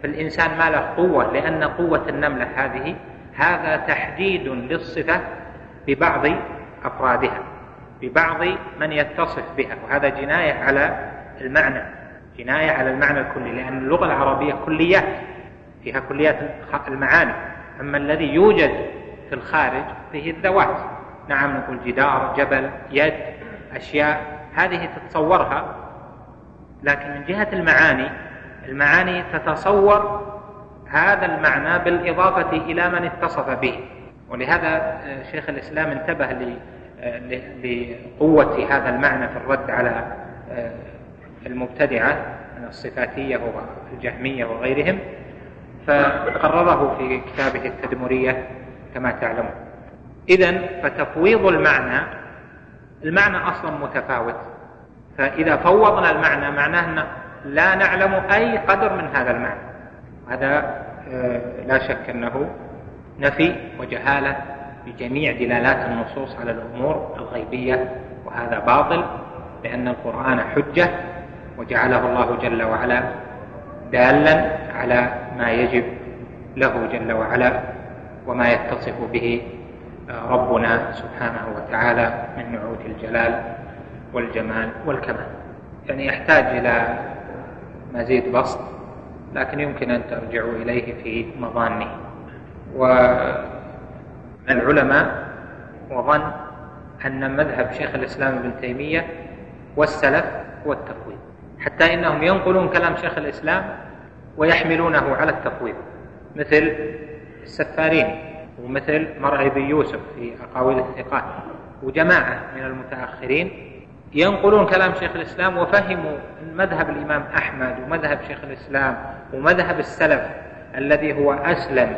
في الإنسان ما له قوة لأن قوة النملة هذه هذا تحديد للصفة ببعض أفرادها ببعض من يتصف بها وهذا جناية على المعنى جناية على المعنى الكلي لأن اللغة العربية كليات فيها كليات المعاني. أما الذي يوجد في الخارج فيه الذوات. نعم نقول جدار جبل يد أشياء. هذه تتصورها لكن من جهة المعاني المعاني تتصور هذا المعنى بالإضافة إلى من اتصف به. ولهذا شيخ الإسلام انتبه لقوة هذا المعنى في الرد على المبتدعة من الصفاتية والجهمية وغيرهم فقرره في كتابه التدمرية كما تعلمون. إذا فتفويض المعنى المعنى أصلا متفاوت. فإذا فوضنا المعنى معناه أن لا نعلم أي قدر من هذا المعنى. هذا آه، لا شك أنه نفي وجهالة بجميع دلالات النصوص على الأمور الغيبية وهذا باطل لأن القرآن حجة وجعله الله جل وعلا دالا على ما يجب له جل وعلا وما يتصف به ربنا سبحانه وتعالى من نعوت الجلال والجمال والكمال. يعني يحتاج إلى مزيد بسط لكن يمكن أن ترجعوا إليه في مظانه. والعلماء وظن أن مذهب شيخ الإسلام ابن تيمية والسلف هو التفويض حتى إنهم ينقلون كلام شيخ الإسلام ويحملونه على التفويض مثل السفارين. ومثل مرعي يوسف في أقاويل الثقات. وجماعة من المتأخرين ينقلون كلام شيخ الإسلام وفهموا مذهب الإمام أحمد ومذهب شيخ الإسلام ومذهب السلف الذي هو أسلم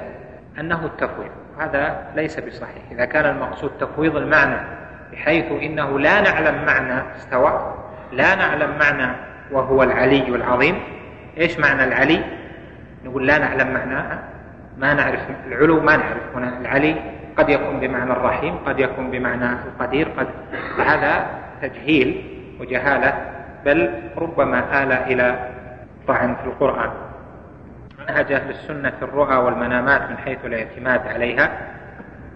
أنه التفويض. هذا ليس بصحيح. إذا كان المقصود تفويض المعنى بحيث إنه لا نعلم معنى استوى لا نعلم معنى وهو العلي العظيم. إيش معنى العلي؟ نقول لا نعلم معناها ما نعرف العلو ما نعرف هنا. العلي قد يكون بمعنى الرحيم قد يكون بمعنى القدير قد هذا تجهيل وجهالة بل ربما آل إلى طعن في القرآن. منهج أهل السنة في الرؤى والمنامات من حيث الاعتماد عليها.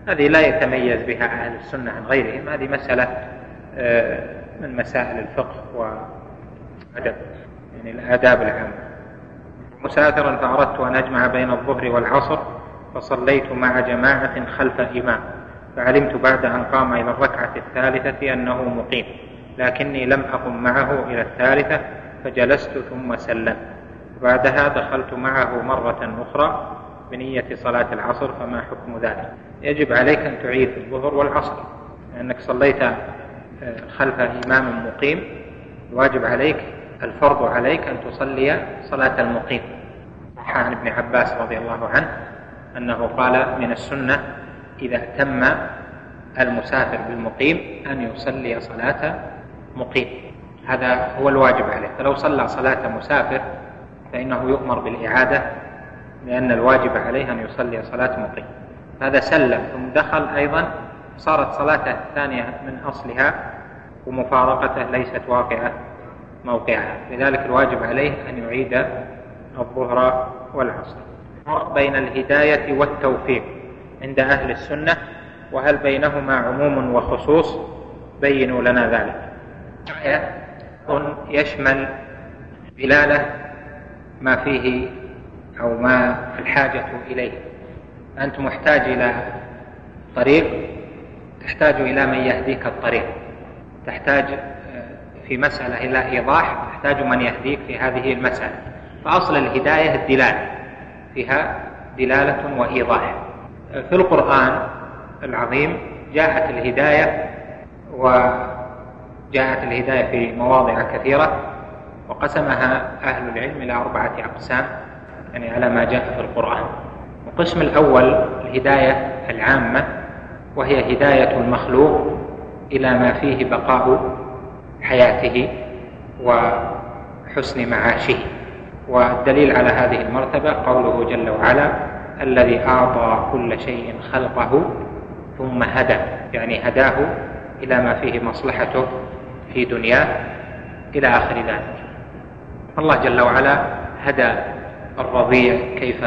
هذه لا يتميز بها أهل السنة عن غيرهم. هذه مسألة آه، من مسائل الفقه وأدب يعني الآداب العامة. مسافرا فأردت أن أجمع بين الظهر والعصر فصليت مع جماعة خلف إمام فعلمت بعد أن قام إلى الركعة الثالثة أنه مقيم لكني لم أقم معه إلى الثالثة فجلست ثم سلم بعدها دخلت معه مرة أخرى بنية صلاة العصر فما حكم ذلك؟ يجب عليك أن تعيد الظهر والعصر لأنك صليت آه، خلف إمام مقيم. الواجب عليك الفرض عليك أن تصلي صلاة المقيم. عن ابن عباس رضي الله عنه أنه قال من السنة إذا تم المسافر بالمقيم أن يصلي صلاة مقيم. هذا هو الواجب عليه. فلو صلى صلاة مسافر فإنه يؤمر بالإعادة لأن الواجب عليه أن يصلي صلاة مقيم. هذا سلم ثم دخل أيضا صارت صلاته الثانية من أصلها ومفارقته ليست واقعة موقعها. لذلك الواجب عليه أن يعيد الظهر والعصر. بين الهداية والتوفيق عند أهل السنة وهل بينهما عموم وخصوص؟ بينوا لنا ذلك. يشمل دلالة ما فيه أو ما الحاجة إليه. أنت محتاج إلى طريق تحتاج إلى من يهديك الطريق. تحتاج في مسألة إلى إيضاح تحتاج من يهديك في هذه المسألة. فأصل الهداية الدلالة فيها دلالة وإيضاح في القرآن العظيم جاءت الهداية وجاءت الهداية في مواضع كثيرة وقسمها أهل العلم إلى أربعة أقسام يعني على ما جاء في القرآن. القسم الأول الهداية العامة وهي هداية المخلوق إلى ما فيه بقاء حياته وحسن معاشه. والدليل على هذه المرتبة قوله جل وعلا الذي أعطى كل شيء خلقه ثم هدى يعني هداه إلى ما فيه مصلحته في دنياه إلى آخر ذلك. الله جل وعلا هدى الرضيع كيف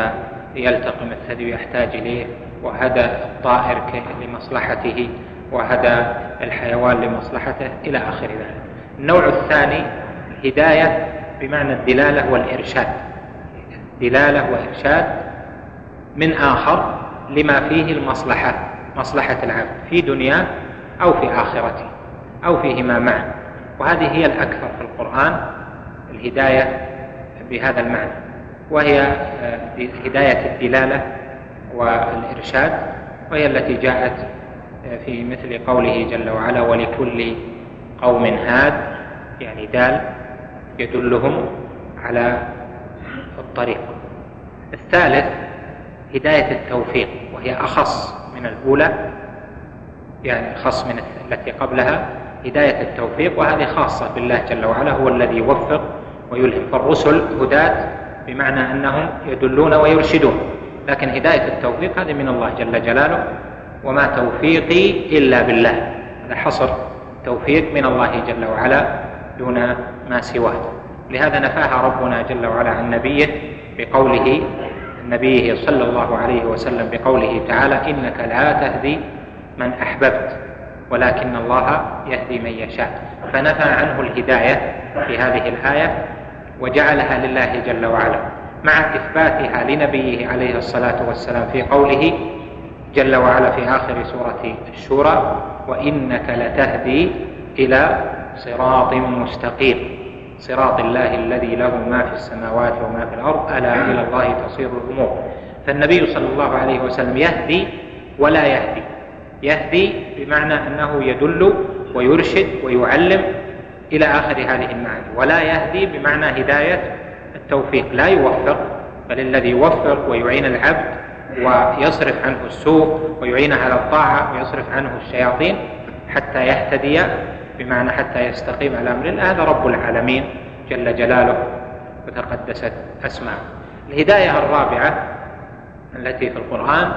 يلتقم الثدي ويحتاج إليه وهدى الطائر لمصلحته وهدى الحيوان لمصلحته إلى آخر ذلك. النوع الثاني الهداية بمعنى الدلالة والإرشاد. دلالة وإرشاد من آخر لما فيه المصلحة مصلحة العبد في دنياه أو في آخرته أو فيهما معا. وهذه هي الأكثر في القرآن الهداية بهذا المعنى. وهي آه، هداية الدلالة والإرشاد وهي التي جاءت آه، في مثل قوله جل وعلا ولكل قوم هاد يعني دال. يدلهم على الطريق. الثالث هداية التوفيق وهي أخص من الأولى يعني أخص من التي قبلها هداية التوفيق وهذه خاصة بالله جل وعلا هو الذي يوفق ويلهم. فالرسل هداة بمعنى أنهم يدلون ويرشدون لكن هداية التوفيق هذه من الله جل جلاله وما توفيقي إلا بالله. هذا حصر توفيق من الله جل وعلا دون ما سواه لهذا نفاها ربنا جل وعلا عن نبيه بقوله نبيه صلى الله عليه وسلم بقوله تعالى إنك لا تهدي من أحببت ولكن الله يهدي من يشاء. فنفى عنه الهداية في هذه الآية وجعلها لله جل وعلا. مع إثباتها لنبيه عليه الصلاة والسلام في قوله جل وعلا في آخر سورة الشورى وإنك لتهدي إلى صراط مستقيم. صراط الله الذي له ما في السماوات وما في الأرض ألا إلى الله تصير الأمور. فالنبي صلى الله عليه وسلم يهدي ولا يهدي. يهدي بمعنى أنه يدل ويرشد ويعلم إلى آخر هذه المعاني. ولا يهدي بمعنى هداية التوفيق. لا يوفق بل الذي يوفق ويعين العبد ويصرف عنه السوء ويعينه على الطاعة ويصرف عنه الشياطين حتى يهتدي بمعنى حتى يستقيم على أمر الله هذا رب العالمين جل جلاله وتقدست أسماءه. الهداية الرابعة التي في القرآن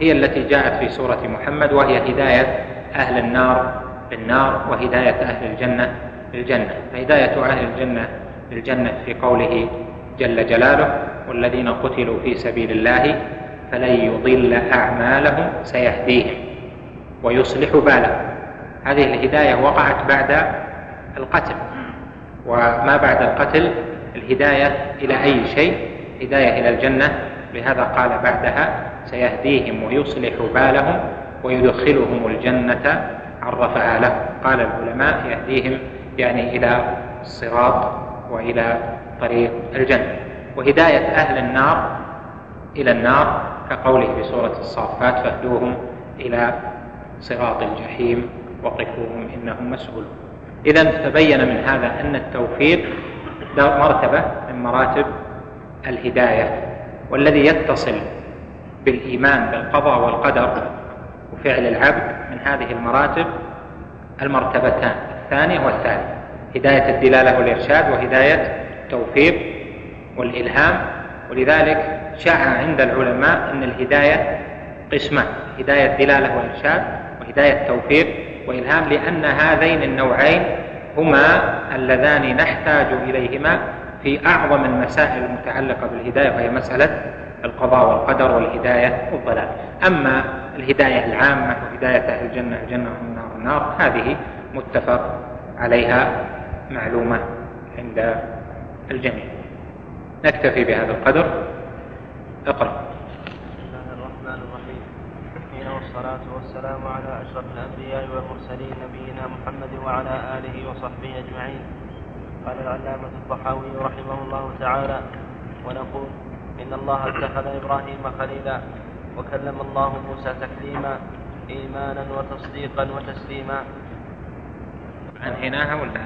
هي التي جاءت في سورة محمد وهي هداية أهل النار بالنار وهداية أهل الجنة بالجنة. فهدايه أهل الجنة بالجنة في قوله جل جلاله والذين قتلوا في سبيل الله فلن يضل أعمالهم سيهديهم ويصلح بالهم. هذه الهداية وقعت بعد القتل. وما بعد القتل؟ الهداية إلى أي شيء؟ هداية إلى الجنة. لهذا قال بعدها سيهديهم ويصلح بالهم ويدخلهم الجنة عرفها له. قال العلماء يهديهم يعني إلى الصراط وإلى طريق الجنة. وهداية أهل النار إلى النار كقوله في سورة الصافات فاهدوهم إلى صراط الجحيم. وقفوهم إنهم مسؤولون إذا تبين من هذا أن التوفيق مرتبة من مراتب الهداية والذي يتصل بالإيمان بالقضاء والقدر وفعل العبد من هذه المراتب المرتبتان الثانية والثالثة. هداية الدلالة والإرشاد وهداية التوفيق والإلهام. ولذلك شاع عند العلماء أن الهداية قسمان هداية دلالة وإرشاد وهداية توفيق وإلهام لأن هذين النوعين هما اللذان نحتاج إليهما في أعظم المسائل المتعلقة بالهداية وهي مسألة القضاء والقدر والهداية والضلال. أما الهداية العامة وهداية أهل الجنة الجنة والنار النار هذه متفق عليها معلومة عند الجميع. نكتفي بهذا القدر. اقرأ. والصلاة والسلام على أشرف الأنبياء والمرسلين نبينا محمد وعلى آله وصحبه أجمعين. قال العلامة الطحاوي رحمه الله تعالى ونقول إن الله اتخذ إبراهيم خليلا وكلم الله موسى تكليما إيمانا وتصديقا وتسليما. أنهيناها ولا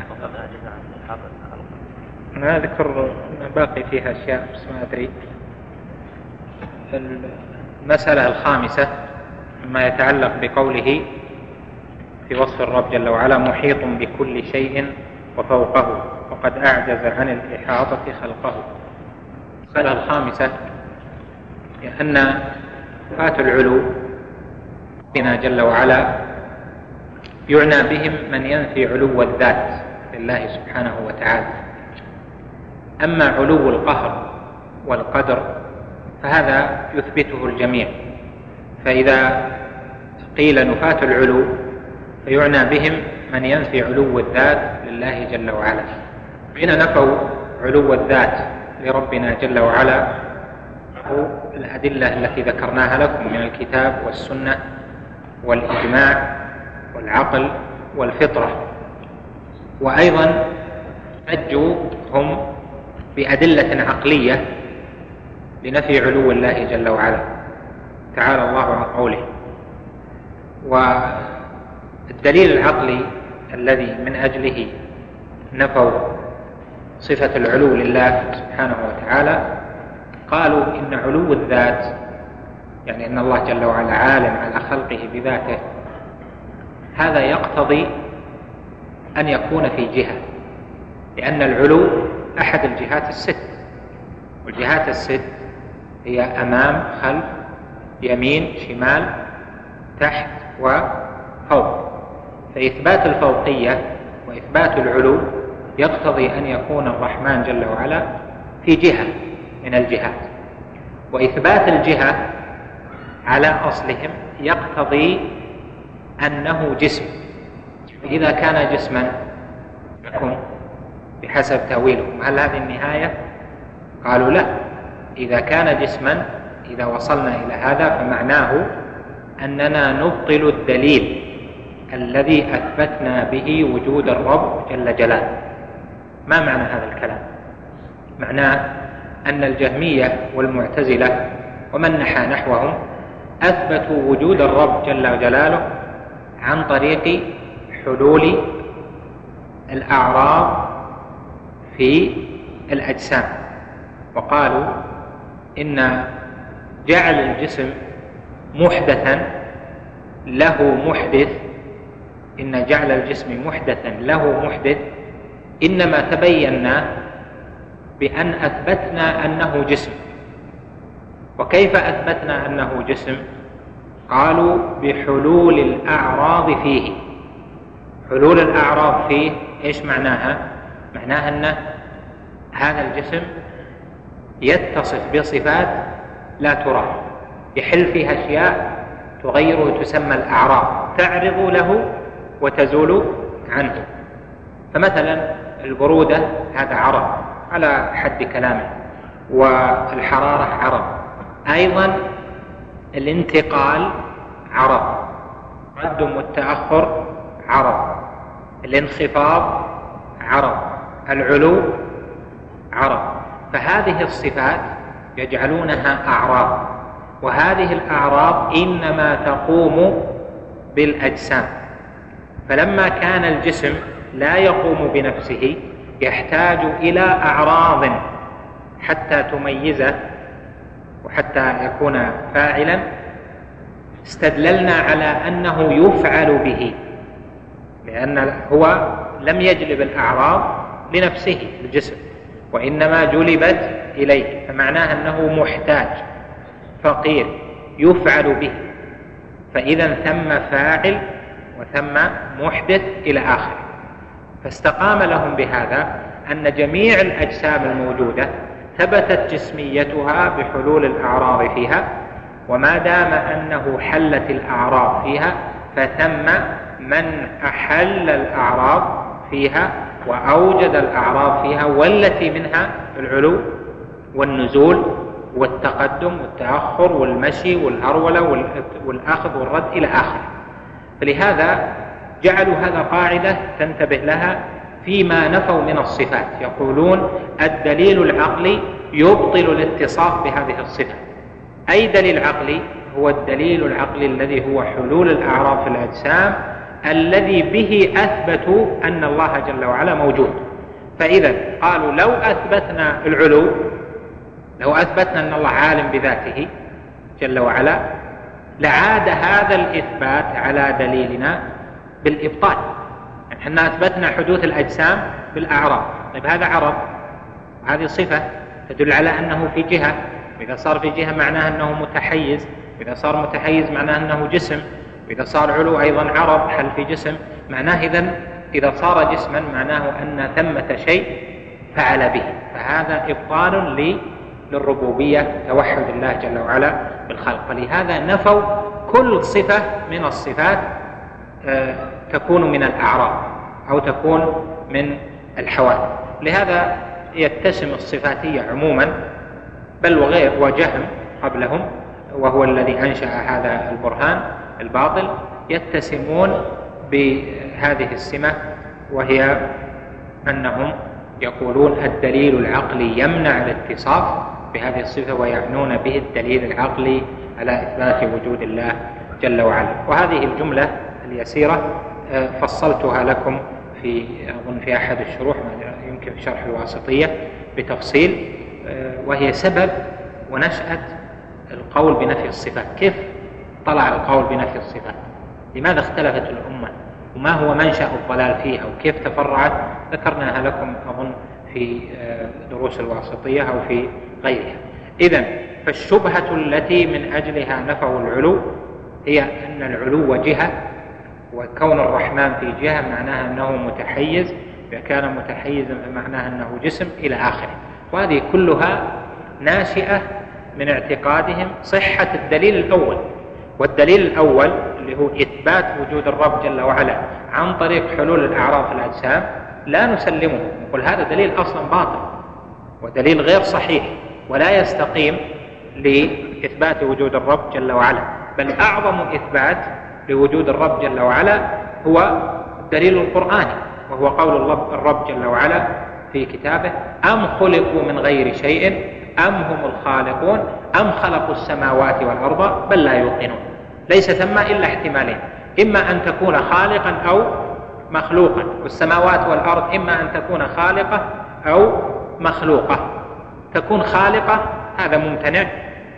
أنا أذكر باقي فيها أشياء بس ما أدري. المسألة الخامسة. ما يتعلق بقوله في وصف الرب جل وعلا محيط بكل شيء وفوقه وقد أعجز عن الإحاطة خلقه. المسألة الخامسة أن فات العلو ربنا جل وعلا يعنى بهم من ينفي علو الذات لله سبحانه وتعالى. أما علو القهر والقدر فهذا يثبته الجميع. فإذا قيل نفاة العلو فيعنى بهم من ينفي علو الذات لله جل وعلا. حين نفوا علو الذات لربنا جل وعلا الأدلة التي ذكرناها لكم من الكتاب والسنة والإجماع والعقل والفطرة. وأيضا حجوا هم بأدلة عقلية لنفي علو الله جل وعلا. تعالى الله عن قوله والدليل العقلي الذي من أجله نفوا صفة العلو لله سبحانه وتعالى قالوا إن علو الذات يعني أن الله جل وعلا عالم على خلقه بذاته هذا يقتضي أن يكون في جهة لأن العلو أحد الجهات الست والجهات الست هي أمام خلف يمين شمال تحت وفوق. فإثبات الفوقية وإثبات العلو يقتضي أن يكون الرحمن جل وعلا في جهة من الجهات. وإثبات الجهة على أصلهم يقتضي أنه جسم. إذا كان جسما يكون بحسب تأويلهم هل هذه النهاية؟ قالوا لا. إذا كان جسما إذا وصلنا إلى هذا فمعناه أننا نبطل الدليل الذي أثبتنا به وجود الرب جل جلاله. ما معنى هذا الكلام؟ معناه أن الجهمية والمعتزلة ومن نحى نحوهم أثبتوا وجود الرب جل جلاله عن طريق حلول الأعراض في الأجسام. وقالوا إن جعل الجسم محدثا له محدث إن جعل الجسم محدثا له محدث إنما تبينا بأن أثبتنا أنه جسم. وكيف أثبتنا أنه جسم؟ قالوا بحلول الأعراض فيه. حلول الأعراض فيه إيش معناها؟ معناها أن هذا الجسم يتصف بصفات لا ترى يحل فيها أشياء تغيره تسمى الأعراض. تعرض له وتزول عنه. فمثلا البرودة هذا عرض على حد كلامه. والحرارة عرض أيضا الانتقال عرض التقدم والتأخر عرض الانخفاض عرض العلو عرض فهذه الصفات يجعلونها أعراض. وهذه الأعراض إنما تقوم بالأجسام. فلما كان الجسم لا يقوم بنفسه يحتاج إلى أعراض حتى تميزه وحتى يكون فاعلا. استدللنا على أنه يفعل به لأن هو لم يجلب الأعراض لنفسه الجسم وإنما جلبت إليه فمعناه أنه محتاج. فقير يفعل به. فإذا ثم فاعل وثم محدث إلى آخره. فاستقام لهم بهذا أن جميع الأجسام الموجودة ثبتت جسميتها بحلول الأعراض فيها وما دام أنه حلت الأعراض فيها فثم من أحل الأعراض فيها وأوجد الأعراض فيها والتي منها العلو والنزول والتقدم والتأخر والمشي والهرولة والأخذ والرد إلى آخره. فلهذا جعلوا هذا قاعدة تنتبه لها فيما نفوا من الصفات. يقولون الدليل العقلي يبطل الاتصاف بهذه الصفة. أي دليل عقلي؟ هو الدليل العقلي الذي هو حلول الأعراض في الأجسام الذي به اثبتوا أن الله جل وعلا موجود. فإذا قالوا لو أثبتنا العلو لو أثبتنا أن الله عالم بذاته جل وعلا لعاد هذا الإثبات على دليلنا بالإبطال. يعني إحنا أثبتنا حدوث الأجسام بالأعراض. طيب هذا عرض هذه صفة تدل على أنه في جهة. واذا صار في جهة معناه أنه متحيز. واذا صار متحيز معناه أنه جسم. واذا صار علو أيضا عرض حل في جسم. معناه إذا إذا صار جسما معناه أن ثمة شيء فعل به. فهذا إبطال للربوبية توحد الله جل وعلا بالخلق. فلهذا نفوا كل صفة من الصفات آه، تكون من الأعراض أو تكون من الحوادث. لهذا يتسم الصفاتية عموما بل وغير وجهم قبلهم وهو الذي أنشأ هذا البرهان الباطل يتسمون بهذه السمة وهي أنهم يقولون الدليل العقلي يمنع الاتصاف بهذه الصفة ويعنون به الدليل العقلي على إثبات وجود الله جل وعلا. وهذه الجملة اليسيرة آه، فصلتها لكم في أظن في أحد الشروح يمكن في شرح الواسطية بتفصيل آه، وهي سبب ونشاه القول بنفي الصفات. كيف طلع القول بنفي الصفات؟ لماذا اختلفت الأمة؟ وما هو منشأ الضلال فيها؟ وكيف تفرعت؟ ذكرناها لكم أظن في آه، دروس الواسطية أو في غيرها. اذا فالشبهة التي من أجلها نفوا العلو هي أن العلو جهه وكون الرحمن في جهة معناها أنه متحيز كان متحيزا فمعناها أنه جسم إلى آخره. وهذه كلها ناشئة من اعتقادهم صحة الدليل الأول. والدليل الأول اللي هو إثبات وجود الرب جل وعلا عن طريق حلول الاعراض في الأجسام لا نسلمه. نقول هذا دليل أصلا باطل ودليل غير صحيح ولا يستقيم لإثبات وجود الرب جل وعلا. بل أعظم إثبات لوجود الرب جل وعلا هو الدليل القرآني وهو قول الرب جل وعلا في كتابه أم خلقوا من غير شيء؟ أم هم الخالقون؟ أم خلقوا السماوات والأرض؟ بل لا يوقنون. ليس ثم إلا احتمالين إما أن تكون خالقا أو مخلوقا والسماوات والأرض إما أن تكون خالقة أو مخلوقة. تكون خالقة هذا ممتنع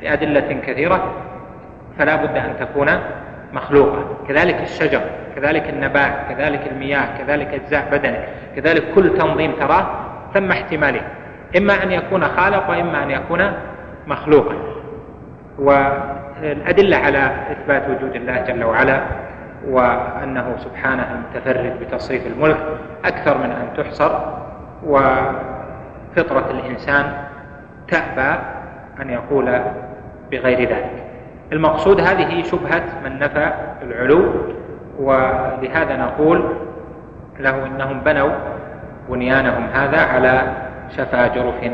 لأدلة كثيرة. فلا بد أن تكون مخلوقة. كذلك الشجر كذلك النبات كذلك المياه كذلك أجزاء بدنك كذلك كل تنظيم تراه ثم احتمالين. إما أن يكون خالق وإما أن يكون مخلوقا. والأدلة على إثبات وجود الله جل وعلا وأنه سبحانه المتفرد بتصريف الملك أكثر من أن تحصر وفطرة الإنسان تأبى أن يقول بغير ذلك. المقصود هذه شبهة من نفى العلو ولهذا نقول له إنهم بنوا بنيانهم هذا على شفا جرف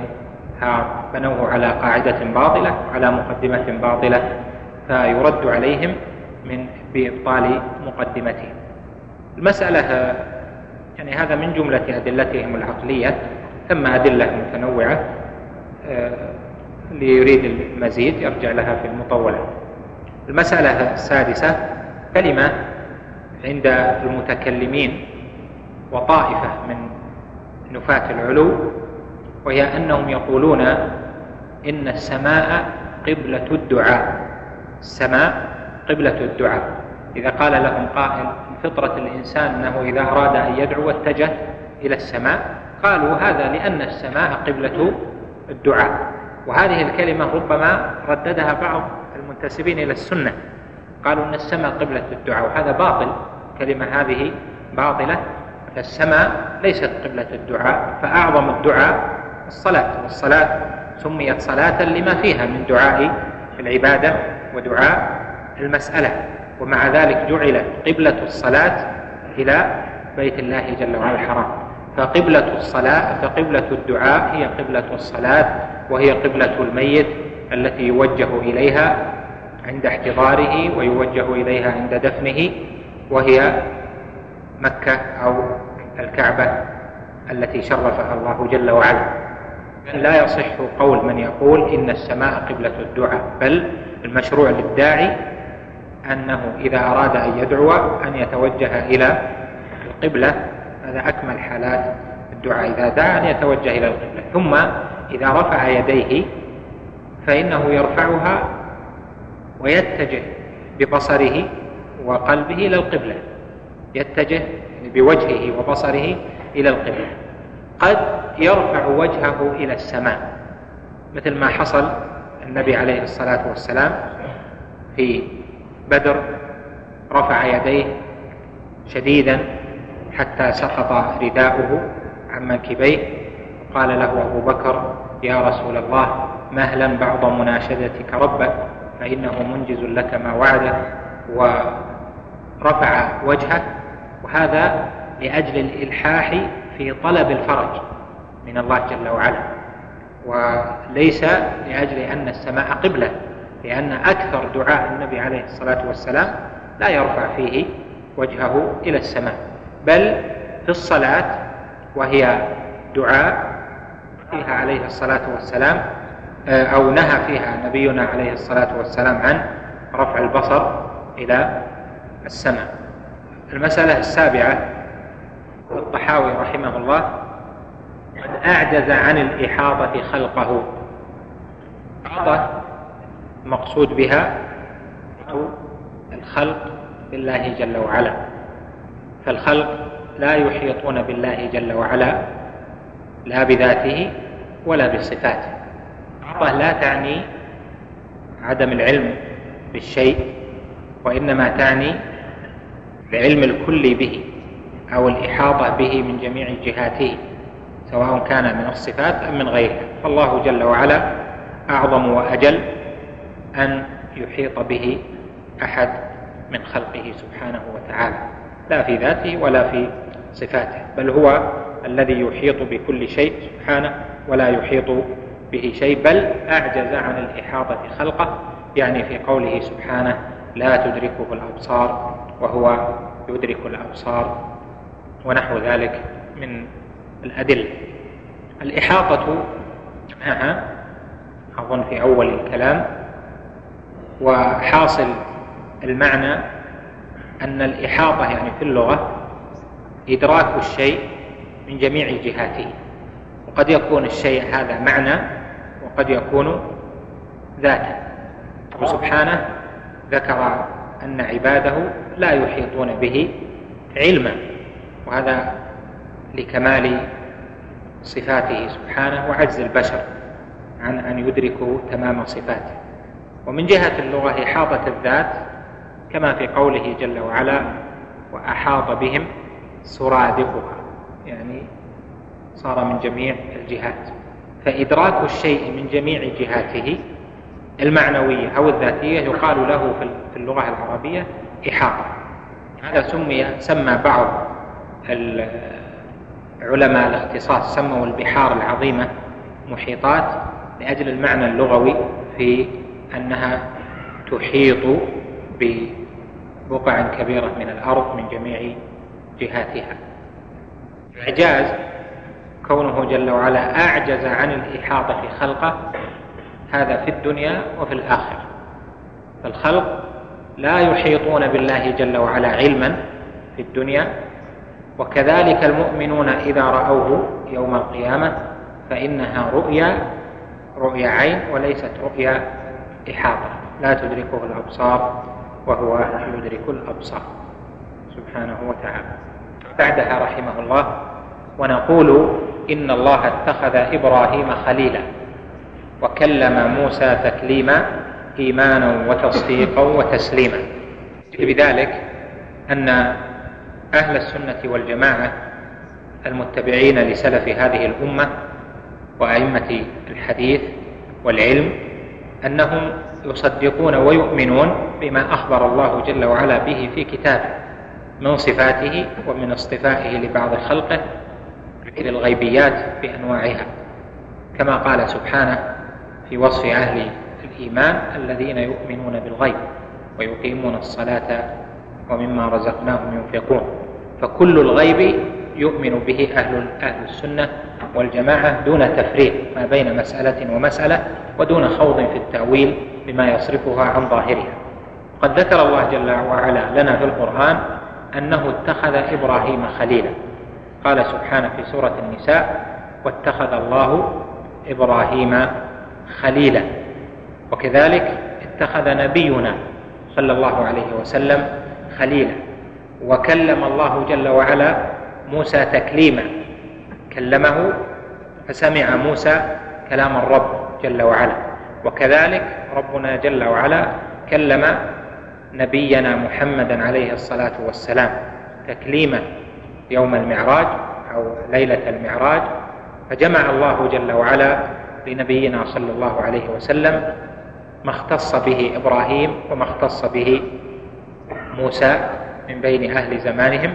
بنوه على قاعدة باطلة على مقدمة باطلة فيرد عليهم من بإبطال مقدمتهم المسألة يعني هذا من جملة أدلتهم العقلية ثم أدلة متنوعة ليريد المزيد يرجع لها في المطولة. المسألة السادسة كلمة عند المتكلمين وطائفة من نفاة العلو وهي أنهم يقولون إن السماء قبلة الدعاء. السماء قبلة الدعاء. إذا قال لهم قائل فطرة الإنسان أنه إذا أراد أن يدعو اتجه إلى السماء. قالوا هذا لأن السماء قبلة الدعاء. وهذه الكلمة ربما رددها بعض المنتسبين إلى السنة. قالوا أن السماء قبلة الدعاء وهذا باطل. كلمة هذه باطلة. فالسماء ليست قبلة الدعاء فأعظم الدعاء الصلاة. والصلاة سميت صلاة لما فيها من دعاء العبادة ودعاء المسألة ومع ذلك جعلت قبلة الصلاة إلى بيت الله جل وعلا الحرام. فقبلة الصلاة فقبلة الدعاء هي قبلة الصلاة وهي قبلة الميت التي يوجه إليها عند احتضاره ويوجه إليها عند دفنه وهي مكة أو الكعبة التي شرفها الله جل وعلا. لا يصح قول من يقول إن السماء قبلة الدعاء بل المشروع للداعي أنه إذا أراد أن يدعو أن يتوجه إلى القبلة هذا أكمل حالات الدعاء. إذا دعا أن يتوجه إلى القبلة. ثم إذا رفع يديه فإنه يرفعها ويتجه ببصره وقلبه إلى القبلة. يتجه بوجهه وبصره إلى القبلة. قد يرفع وجهه إلى السماء مثل ما حصل النبي عليه الصلاة والسلام في بدر رفع يديه شديدا حتى سقط رداؤه عن منكبيه. قال له أبو بكر يا رسول الله مهلا بعض مناشدتك ربك فإنه منجز لك ما وعده ورفع وجهه وهذا لأجل الإلحاح في طلب الفرج من الله جل وعلا وليس لأجل أن السماء قبلة. لأن أكثر دعاء النبي عليه الصلاة والسلام لا يرفع فيه وجهه إلى السماء بل في الصلاة وهي دعاء فيها عليه الصلاة والسلام آه، أو نهى فيها نبينا عليه الصلاة والسلام عن رفع البصر إلى السماء. المسألة السابعة الطحاوي رحمه الله قد أعجز عن الإحاطة خلقه. إحاطة مقصود بها الخلق بالله جل وعلا. فالخلق لا يحيطون بالله جل وعلا لا بذاته ولا بصفاته. الإحاطة لا تعني عدم العلم بالشيء وإنما تعني العلم الكلي به أو الإحاطة به من جميع جهاته سواء كان من الصفات أم من غيرها. فالله جل وعلا أعظم وأجل أن يحيط به أحد من خلقه سبحانه وتعالى. لا في ذاته ولا في صفاته بل هو الذي يحيط بكل شيء سبحانه ولا يحيط به شيء بل أعجز عن الإحاطة خلقه يعني في قوله سبحانه لا تدركه الأبصار وهو يدرك الأبصار ونحو ذلك من الأدلة. الإحاطة معها أظن في أول الكلام وحاصل المعنى أن الإحاطة يعني في اللغة إدراك الشيء من جميع جهاته. وقد يكون الشيء هذا معنى وقد يكون ذاتا. وسبحانه ذكر أن عباده لا يحيطون به علما وهذا لكمال صفاته سبحانه وعجز البشر عن أن يدركوا تمام صفاته. ومن جهة اللغة إحاطة الذات كما في قوله جل وعلا وأحاط بهم سرادقها. يعني صار من جميع الجهات. فإدراك الشيء من جميع جهاته المعنوية أو الذاتية يقال له في اللغة العربية إحاطة. هذا سمي سمى بعض علماء الاختصاص سموا البحار العظيمة محيطات لأجل المعنى اللغوي في أنها تحيط ببقع كبيرة من الأرض من جميع جهاتها. إعجاز كونه جل وعلا أعجز عن الإحاطة في خلقه هذا في الدنيا وفي الآخرة. فالخلق لا يحيطون بالله جل وعلا علما في الدنيا وكذلك المؤمنون إذا رأوه يوم القيامة فإنها رؤيا رؤيا عين وليست رؤيا إحاطة. لا تدركه الأبصار وهو يدرك الأبصار. سبحانه وتعالى. بعدها رحمه الله ونقول إن الله اتخذ إبراهيم خليلا وكلم موسى تكليما إيمانا وتصديقا وتسليما. بذلك أن أهل السنة والجماعة المتبعين لسلف هذه الأمة وأئمة الحديث والعلم أنهم يصدقون ويؤمنون بما أخبر الله جل وعلا به في كتابه من صفاته ومن اصطفائه لبعض خلقه إلى الغيبيات بأنواعها. كما قال سبحانه في وصف أهل الإيمان الذين يؤمنون بالغيب ويقيمون الصلاة ومما رزقناهم ينفقون. فكل الغيب يؤمن به أهل أهل السنة والجماعة دون تفريق ما بين مسألة ومسألة ودون خوض في التأويل بما يصرفها عن ظاهرها. وقد ذكر الله جل وعلا لنا في القرآن أنه اتخذ إبراهيم خليلا. قال سبحانه في سورة النساء واتخذ الله إبراهيم خليلا. وكذلك اتخذ نبينا صلى الله عليه وسلم خليلا. وكلم الله جل وعلا موسى تكليما. كلمه فسمع موسى كلام الرب جل وعلا. وكذلك ربنا جل وعلا كلم نبينا محمدا عليه الصلاة والسلام تكليما يوم المعراج أو ليلة المعراج. فجمع الله جل وعلا لنبينا صلى الله عليه وسلم ما اختص به إبراهيم وما اختص به موسى من بين أهل زمانهم.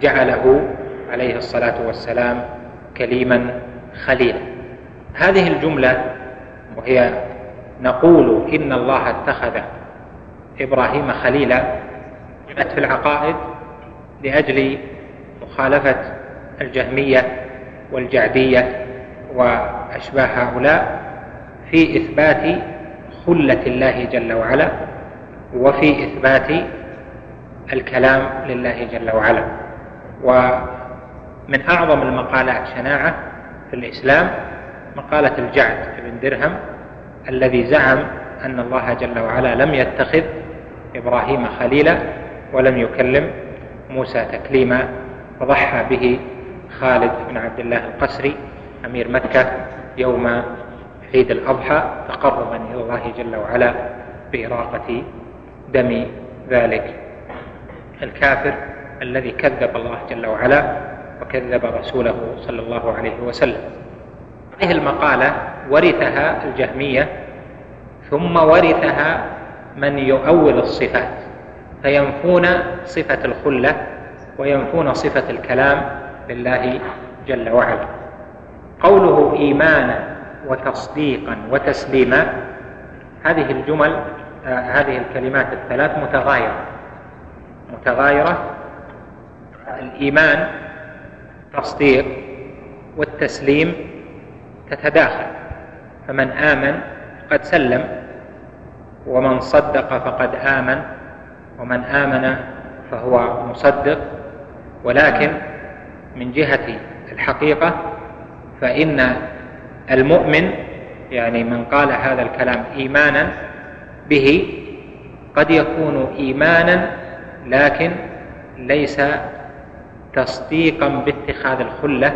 فجعله عليه الصلاة والسلام كليما خليلا. هذه الجملة وهي نقول إن الله اتخذ إبراهيم خليلا جاءت في العقائد لأجل مخالفة الجهمية والجعدية وأشباه هؤلاء في إثبات خلة الله جل وعلا وفي إثبات الكلام لله جل وعلا. ومن أعظم المقالات شناعة في الإسلام مقالة الجعد بن درهم الذي زعم أن الله جل وعلا لم يتخذ إبراهيم خليلا ولم يكلم موسى تكليما وضحى به خالد بن عبد الله القسري أمير مكة يوم عيد الأضحى تقربا إلى الله جل وعلا بإراقة دم ذلك الكافر الذي كذب الله جل وعلا وكذب رسوله صلى الله عليه وسلم. هذه المقالة ورثها الجهمية ثم ورثها من يؤول الصفات فينفون صفة الخلة وينفون صفة الكلام لله جل وعلا. قوله إيمانا وتصديقا وتسليما هذه الجمل آه هذه الكلمات الثلاث متغايرة متغايرة الإيمان تصديق والتسليم تتداخل. فمن آمن قد سلم ومن صدق فقد آمن ومن آمن فهو مصدق. ولكن من جهة الحقيقة فإن المؤمن يعني من قال هذا الكلام إيمانا به قد يكون إيمانا لكن ليس تصديقا باتخاذ الخلة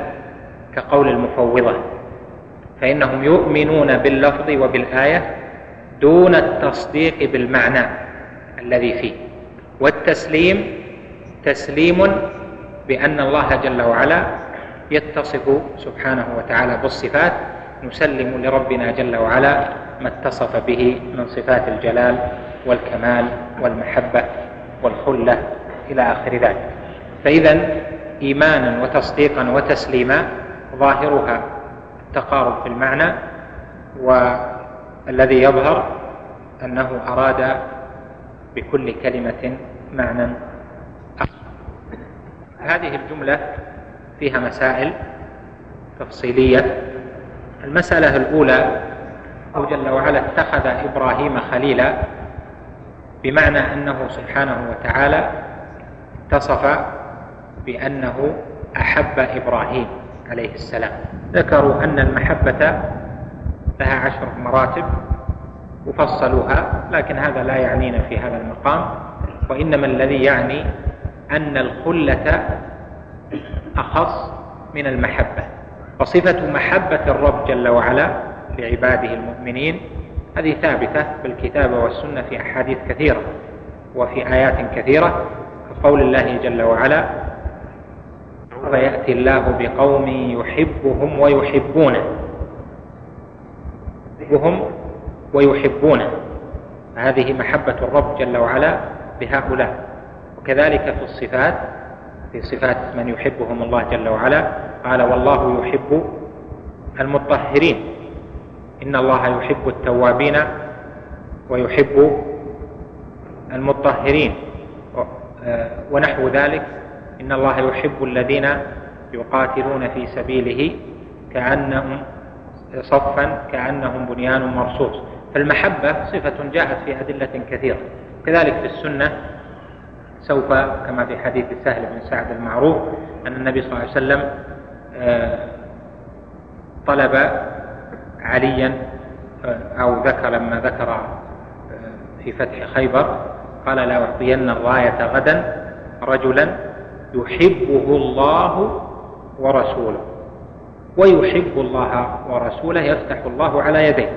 كقول المفوضة. فإنهم يؤمنون باللفظ وبالآية دون التصديق بالمعنى الذي فيه. والتسليم تسليم بأن الله جل وعلا يتصف سبحانه وتعالى بالصفات نسلم لربنا جل وعلا ما اتصف به من صفات الجلال والكمال والمحبة والخلة إلى آخر ذلك. فإذا إيمانا وتصديقا وتسليما ظاهرها التقارب في المعنى والذي يظهر أنه أراد بكل كلمة معنى. هذه الجملة فيها مسائل تفصيلية. المسألة الأولى الله جل وعلا اتخذ إبراهيم خليلا بمعنى أنه سبحانه وتعالى اتصف بأنه أحب إبراهيم عليه السلام. ذكروا أن المحبة لها عشر مراتب وفصلوها لكن هذا لا يعنينا في هذا المقام. وإنما الذي يعني أن الخلة أخص من المحبة. وصفة محبة الرب جل وعلا لعباده المؤمنين هذه ثابتة بالكتاب والسنة في أحاديث كثيرة وفي آيات كثيرة. كقول الله جل وعلا ويأتي الله بقوم يحبهم ويحبونه. يحبهم ويحبونه. هذه محبة الرب جل وعلا لهؤلاء. وكذلك في الصفات في صفات من يحبهم الله جل وعلا قال والله يحب المطهرين. إن الله يحب التوابين ويحب المطهرين. ونحو ذلك إن الله يحب الذين يقاتلون في سبيله كأنهم صفا كأنهم بنيان مرصوص. فالمحبة صفة جاءت في أدلة كثيرة. كذلك في السنة سوف كما في حديث سهل بن سعد المعروف أن النبي صلى الله عليه وسلم آه، طلب عليا آه، أو ذكر لما ذكر آه، في فتح خيبر قال لا أعطين الراية غدا رجلا يحبه الله ورسوله. ويحب الله ورسوله يفتح الله على يديه.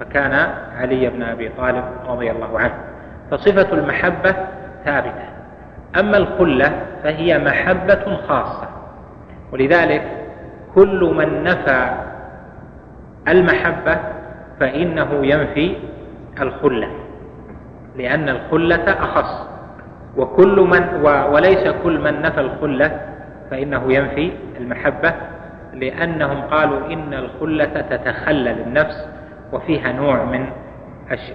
فكان علي بن أبي طالب رضي الله عنه. فصفة المحبة ثابتة. أما الخلة فهي محبة خاصة. ولذلك كل من نفى المحبة فإنه ينفي الخلة. لأن الخلة أخص. وكل من وليس كل من نفى الخلة فإنه ينفي المحبة لأنهم قالوا إن الخلة تتخلل النفس وفيها نوع من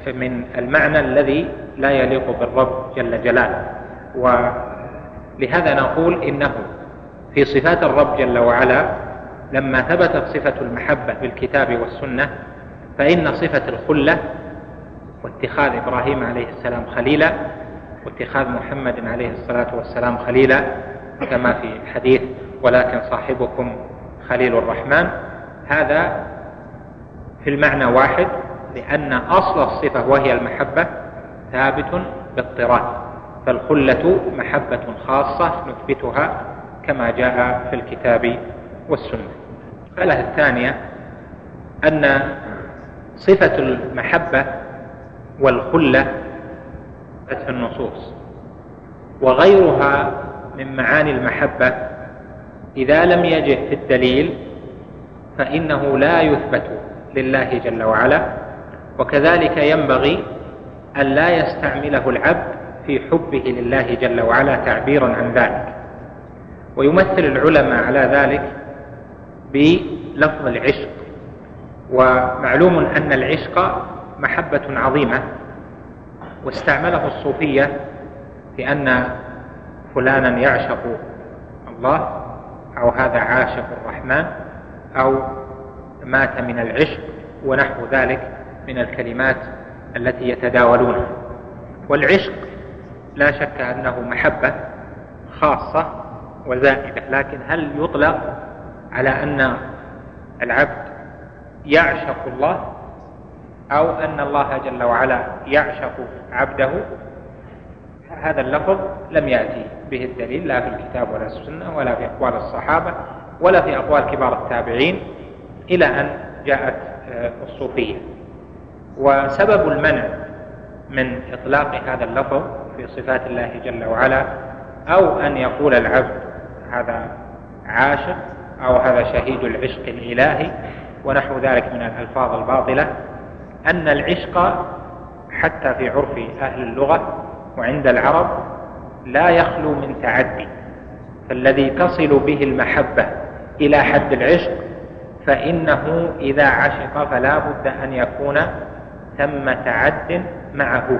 من المعنى الذي لا يليق بالرب جل جلاله. ولهذا نقول إنه في صفات الرب جل وعلا لما ثبتت صفة المحبة بالكتاب والسنة فإن صفة الخلة واتخاذ إبراهيم عليه السلام خليلا واتخاذ محمد عليه الصلاة والسلام خليلا كما في حديث ولكن صاحبكم خليل الرحمن. هذا في المعنى واحد لأن أصل الصفة وهي المحبة ثابت باضطراد فالخلة محبة خاصة نثبتها كما جاء في الكتاب والسنة. الآية الثانية أن صفة المحبة والخلة في النصوص. وغيرها من معاني المحبة إذا لم يجد في الدليل فإنه لا يثبت لله جل وعلا. وكذلك ينبغي أن لا يستعمله العبد في حبه لله جل وعلا تعبيرا عن ذلك. ويمثل العلماء على ذلك بلفظ العشق. ومعلوم أن العشق محبة عظيمة. واستعمله الصوفية بأن فلانا يعشق الله أو هذا عاشق الرحمن أو مات من العشق ونحو ذلك من الكلمات التي يتداولونها. والعشق لا شك أنه محبة خاصة وزائدة لكن هل يطلق على أن العبد يعشق الله؟ أو أن الله جل وعلا يعشق عبده. هذا اللفظ لم يأتي به الدليل لا في الكتاب ولا السنة ولا في أقوال الصحابة ولا في أقوال كبار التابعين إلى أن جاءت آه، الصوفية. وسبب المنع من إطلاق هذا اللفظ في صفات الله جل وعلا أو أن يقول العبد هذا عاشق أو هذا شهيد العشق الإلهي ونحو ذلك من الألفاظ الباطلة أن العشق حتى في عرف أهل اللغة وعند العرب لا يخلو من تعدي فالذي تصل به المحبة إلى حد العشق فإنه إذا عشق فلا بد أن يكون ثم تعد معه.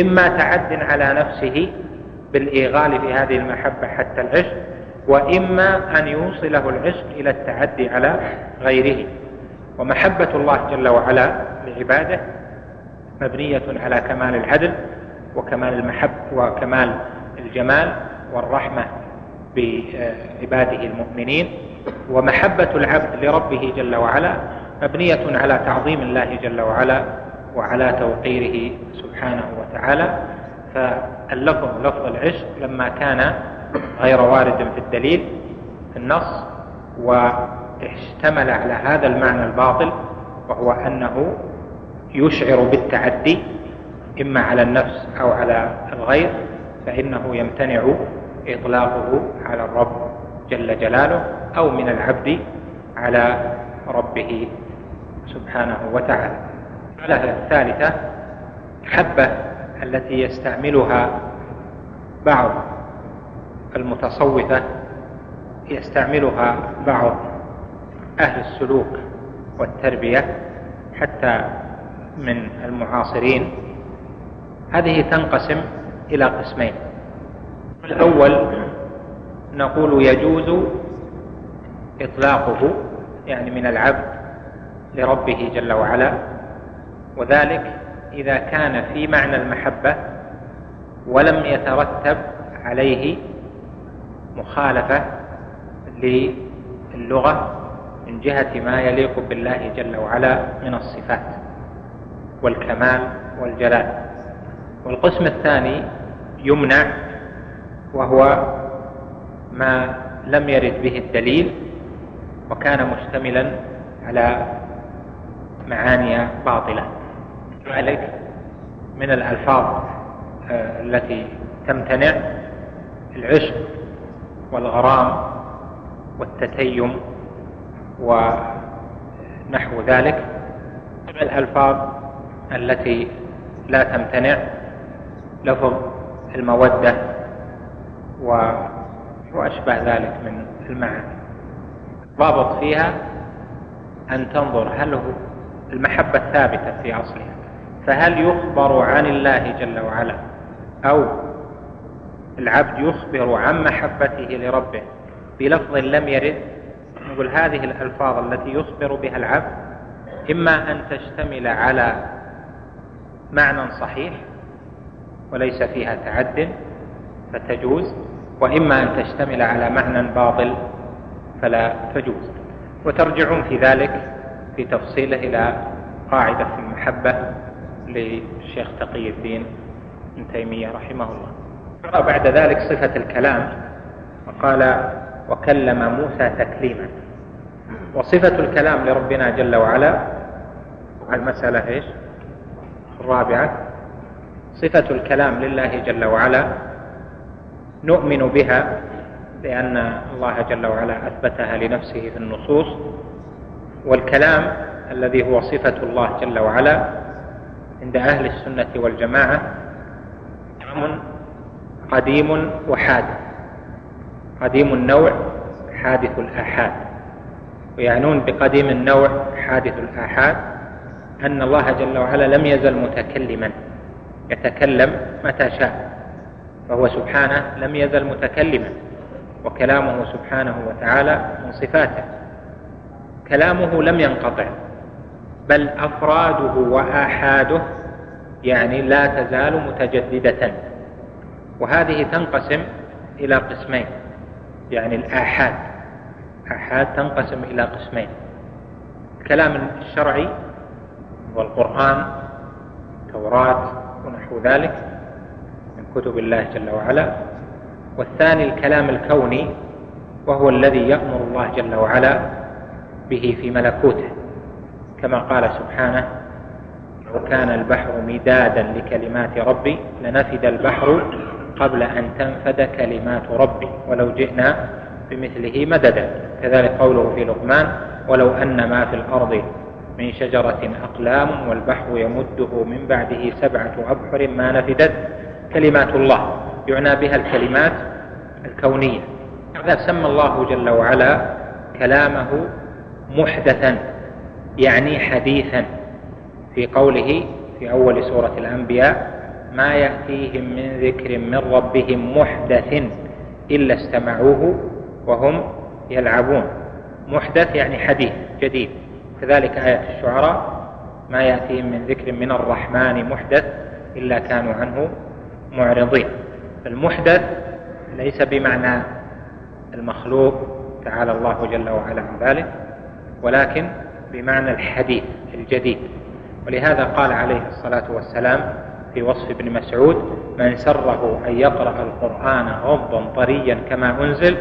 إما تعد على نفسه بالإيغال في هذه المحبة حتى العشق وإما أن يوصله العشق إلى التعدي على غيره. ومحبة الله جل وعلا لعباده مبنية على كمال العدل وكمال المحب وكمال الجمال والرحمة بعباده المؤمنين. ومحبة العبد لربه جل وعلا مبنية على تعظيم الله جل وعلا وعلى توقيره سبحانه وتعالى. فاللفظ لفظ العشق لما كان غير وارد في الدليل في النص واشتمل على هذا المعنى الباطل وهو أنه يشعر بالتعدي إما على النفس أو على الغير فإنه يمتنع إطلاقه على الرب جل جلاله أو من العبد على ربه سبحانه وتعالى. الثالثة حبة التي يستعملها بعض المتصوفة يستعملها بعض أهل السلوك والتربية حتى من المعاصرين. هذه تنقسم إلى قسمين. الأول نقول يجوز إطلاقه يعني من العبد لربه جل وعلا وذلك إذا كان في معنى المحبة ولم يترتب عليه مخالفة للغة من جهة ما يليق بالله جل وعلا من الصفات والكمال والجلال. والقسم الثاني يمنع وهو ما لم يرد به الدليل وكان مشتملا على معاني باطلة. ذلك من الألفاظ آه، التي تمتنع العشق والغرام والتتيم ونحو ذلك. الألفاظ التي لا تمتنع لفظ المودة وأشبه ذلك من المعاني ضابط فيها أن تنظر هل هو المحبة ثابتة في أصلها فهل يخبر عن الله جل وعلا أو العبد يخبر عن محبته لربه بلفظ لم يرد؟ نقول هذه الألفاظ التي يخبر بها العبد إما أن تشتمل على معنى صحيح وليس فيها تعد فتجوز وإما أن تشتمل على معنى باطل فلا تجوز. وترجعون في ذلك في تفصيله إلى قاعدة في المحبة للشيخ تقي الدين ابن تيمية رحمه الله. بعد ذلك صفة الكلام وقال وكلم موسى تكليما وصفة الكلام لربنا جل وعلا. المسألة إيش؟ الرابعة. صفة الكلام لله جل وعلا. نؤمن بها لأن الله جل وعلا أثبتها لنفسه في النصوص. والكلام الذي هو صفة الله جل وعلا عند أهل السنة والجماعة قديم وحادث قديم النوع حادث الآحاد. ويعنون بقديم النوع حادث الآحاد أن الله جل وعلا لم يزل متكلما. يتكلم متى شاء. فهو سبحانه لم يزل متكلما. وكلامه سبحانه وتعالى من صفاته. كلامه لم ينقطع. بل أفراده وآحاده يعني لا تزال متجددة. وهذه تنقسم إلى قسمين. يعني الآحاد. احاد تنقسم إلى قسمين. الكلام الشرعي والقرآن التوراة ونحو ذلك من كتب الله جل وعلا. والثاني الكلام الكوني وهو الذي يأمر الله جل وعلا به في ملكوته. كما قال سبحانه لو كان البحر مدادا لكلمات ربي لنفد البحر قبل أن تنفد كلمات ربي ولو جئنا بمثله مددا كذلك قوله في لقمان ولو أن ما في الأرض من شجرة أقلام والبحر يمده من بعده سبعة أبحر ما نفدت كلمات الله. يعنى بها الكلمات الكونية. هذا سمى الله جل وعلا كلامه محدثا يعني حديثا في قوله في أول سورة الأنبياء ما يأتيهم من ذكر من ربهم محدث إلا استمعوه وهم يلعبون. محدث يعني حديث جديد. كذلك آية الشعراء ما يأتيهم من ذكر من الرحمن محدث إلا كانوا عنه معرضين. المحدث ليس بمعنى المخلوق تعالى الله جل وعلا عن ذلك ولكن بمعنى الحديث الجديد. ولهذا قال عليه الصلاة والسلام في وصف ابن مسعود من سره أن يقرأ القرآن غضا طريا كما أنزل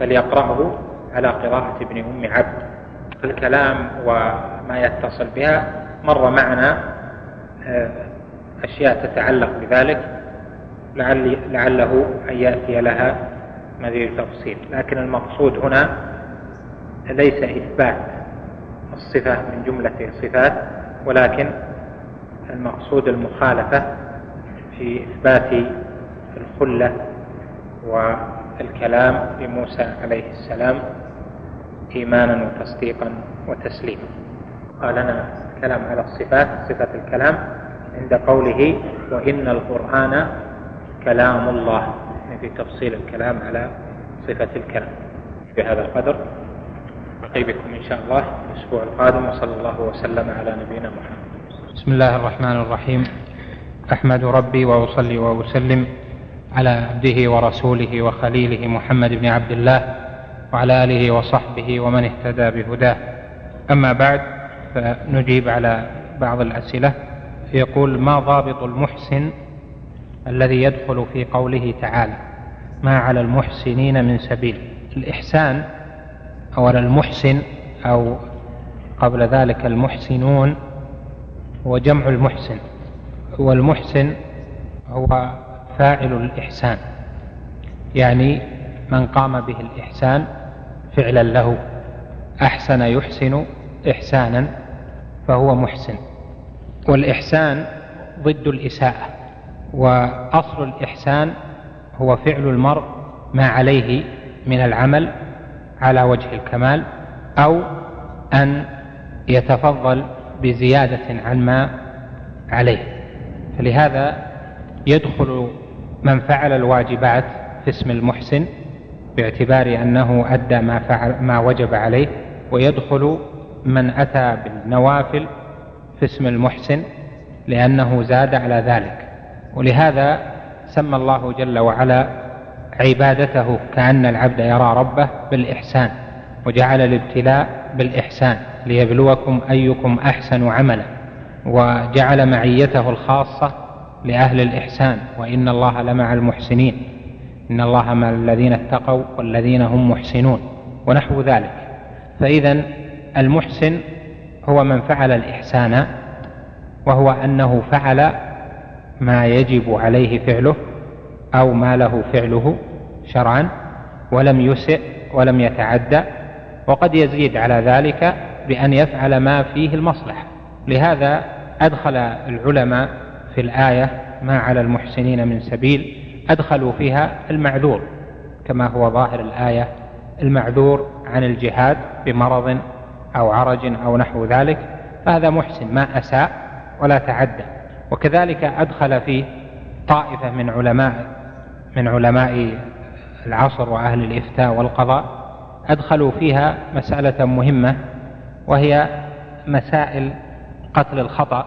فليقرأه على قراءة ابن أم عبد. الكلام وما يتصل بها مر معنا آه، أشياء تتعلق بذلك. لعل لعله أن يأتي لها مزيد تفصيل لكن المقصود هنا ليس إثبات الصفة من جملة الصفات ولكن المقصود المخالفة في إثبات الخلة والكلام لموسى عليه السلام إيمانا وتصديقا وتسليما. قال لنا الكلام على الصفات صفة الكلام عند قوله وإن القرآن كلام الله. في تفصيل الكلام على صفة الكلام. بهذا القدر نلتقي بكم إن شاء الله الأسبوع القادم وصلى الله وسلم على نبينا محمد. بسم الله الرحمن الرحيم. أحمد ربي وأصلي وأسلم. على عبده ورسوله وخليله محمد بن عبد الله وعلى آله وصحبه ومن اهتدى بهداه. أما بعد فنجيب على بعض الأسئلة. يقول ما ضابط المحسن الذي يدخل في قوله تعالى؟ ما على المحسنين من سبيل؟ الإحسان أو المحسن أو قبل ذلك المحسنون هو جمع المحسن والمحسن هو فاعل الإحسان. يعني من قام به الإحسان فعلا له. أحسن يحسن إحسانا فهو محسن. والإحسان ضد الإساءة وأصل الإحسان هو فعل المرء ما عليه من العمل على وجه الكمال أو أن يتفضل بزيادة عن ما عليه. فلهذا يدخل من فعل الواجبات في اسم المحسن باعتبار أنه أدى ما, فعل ما وجب عليه ويدخل من أتى بالنوافل في اسم المحسن لأنه زاد على ذلك. ولهذا سمى الله جل وعلا عبادته كأن العبد يرى ربه بالإحسان وجعل الابتلاء بالإحسان ليبلوكم أيكم أحسن عملا وجعل معيته الخاصة لأهل الإحسان وإن الله لمع المحسنين. إن الله مع الذين اتقوا والذين هم محسنون ونحو ذلك. فإذا المحسن هو من فعل الإحسان وهو أنه فعل ما يجب عليه فعله أو ما له فعله شرعا ولم يسئ ولم يتعدى وقد يزيد على ذلك بأن يفعل ما فيه المصلحة. لهذا أدخل العلماء في الآية ما على المحسنين من سبيل أدخلوا فيها المعذور كما هو ظاهر الآية المعذور عن الجهاد بمرض أو عرج أو نحو ذلك فهذا محسن ما أساء ولا تعدى. وكذلك أدخل في طائفة من علماء من علماء العصر وأهل الإفتاء والقضاء أدخلوا فيها مسألة مهمة وهي مسائل قتل الخطأ.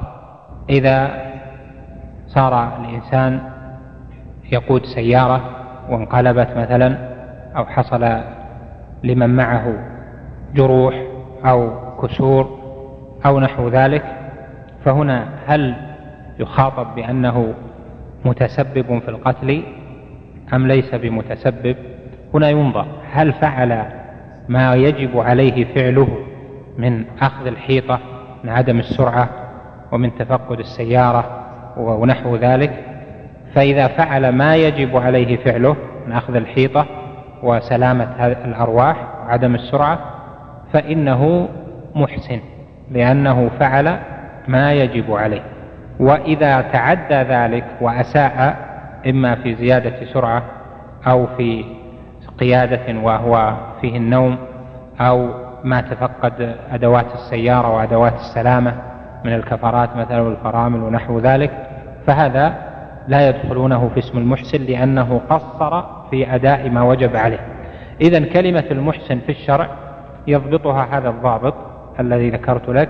إذا صار الإنسان يقود سيارة وانقلبت مثلا أو حصل لمن معه جروح أو كسور أو نحو ذلك فهنا هل يخاطب بأنه متسبب في القتل أم ليس بمتسبب؟ هنا ينظر هل فعل ما يجب عليه فعله من أخذ الحيطة من عدم السرعة ومن تفقد السيارة ونحو ذلك فإذا فعل ما يجب عليه فعله من أخذ الحيطة وسلامة الأرواح وعدم السرعة فإنه محسن لأنه فعل ما يجب عليه. وإذا تعدى ذلك وأساء إما في زيادة سرعة أو في قيادة وهو فيه النوم أو ما تفقد أدوات السيارة وأدوات السلامة من الكفرات مثلا والفرامل ونحو ذلك فهذا لا يدخلونه في اسم المحسن لأنه قصر في أداء ما وجب عليه. إذا كلمة المحسن في الشرع يضبطها هذا الضابط الذي ذكرت لك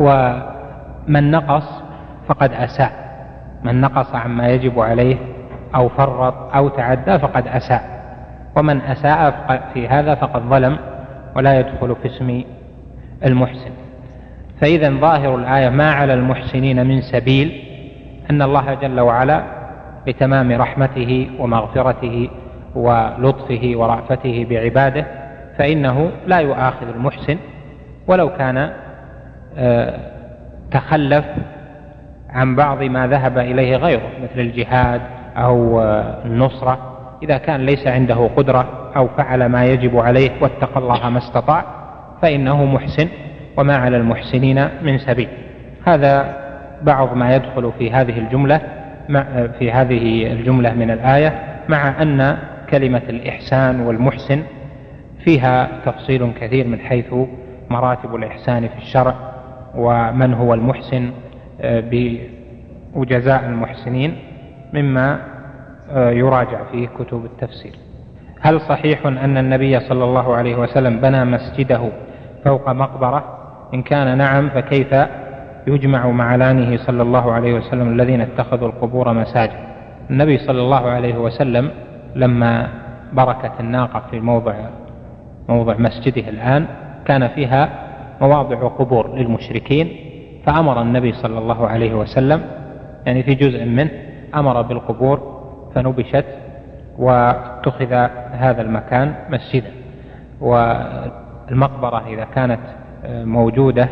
ومن نقص فقد أساء. من نقص عما يجب عليه أو فرط أو تعدى فقد أساء. ومن أساء في هذا فقد ظلم ولا يدخل في اسم المحسن. فإذا ظاهر الآية ما على المحسنين من سبيل أن الله جل وعلا بتمام رحمته ومغفرته ولطفه ورأفته بعباده فإنه لا يؤاخذ المحسن ولو كان آه، تخلف عن بعض ما ذهب إليه غيره مثل الجهاد أو النصرة إذا كان ليس عنده قدرة أو فعل ما يجب عليه واتقى الله ما استطاع فإنه محسن وما على المحسنين من سبيل. هذا بعض ما يدخل في هذه الجملة في هذه الجملة من الآية مع أن كلمة الإحسان والمحسن فيها تفصيل كثير من حيث مراتب الإحسان في الشرع ومن هو المحسن وجزاء المحسنين مما آه، يراجع فيه كتب التفسير. هل صحيح أن النبي صلى الله عليه وسلم بنى مسجده فوق مقبرة؟ إن كان نعم فكيف يجمع مع لأنه صلى الله عليه وسلم الذين اتخذوا القبور مساجد. النبي صلى الله عليه وسلم لما بركت الناقة في موضع موضع مسجده الآن كان فيها مواضع قبور للمشركين فأمر النبي صلى الله عليه وسلم يعني في جزء منه أمر بالقبور فنبشت واتخذ هذا المكان مسجدا. والمقبرة إذا كانت موجودة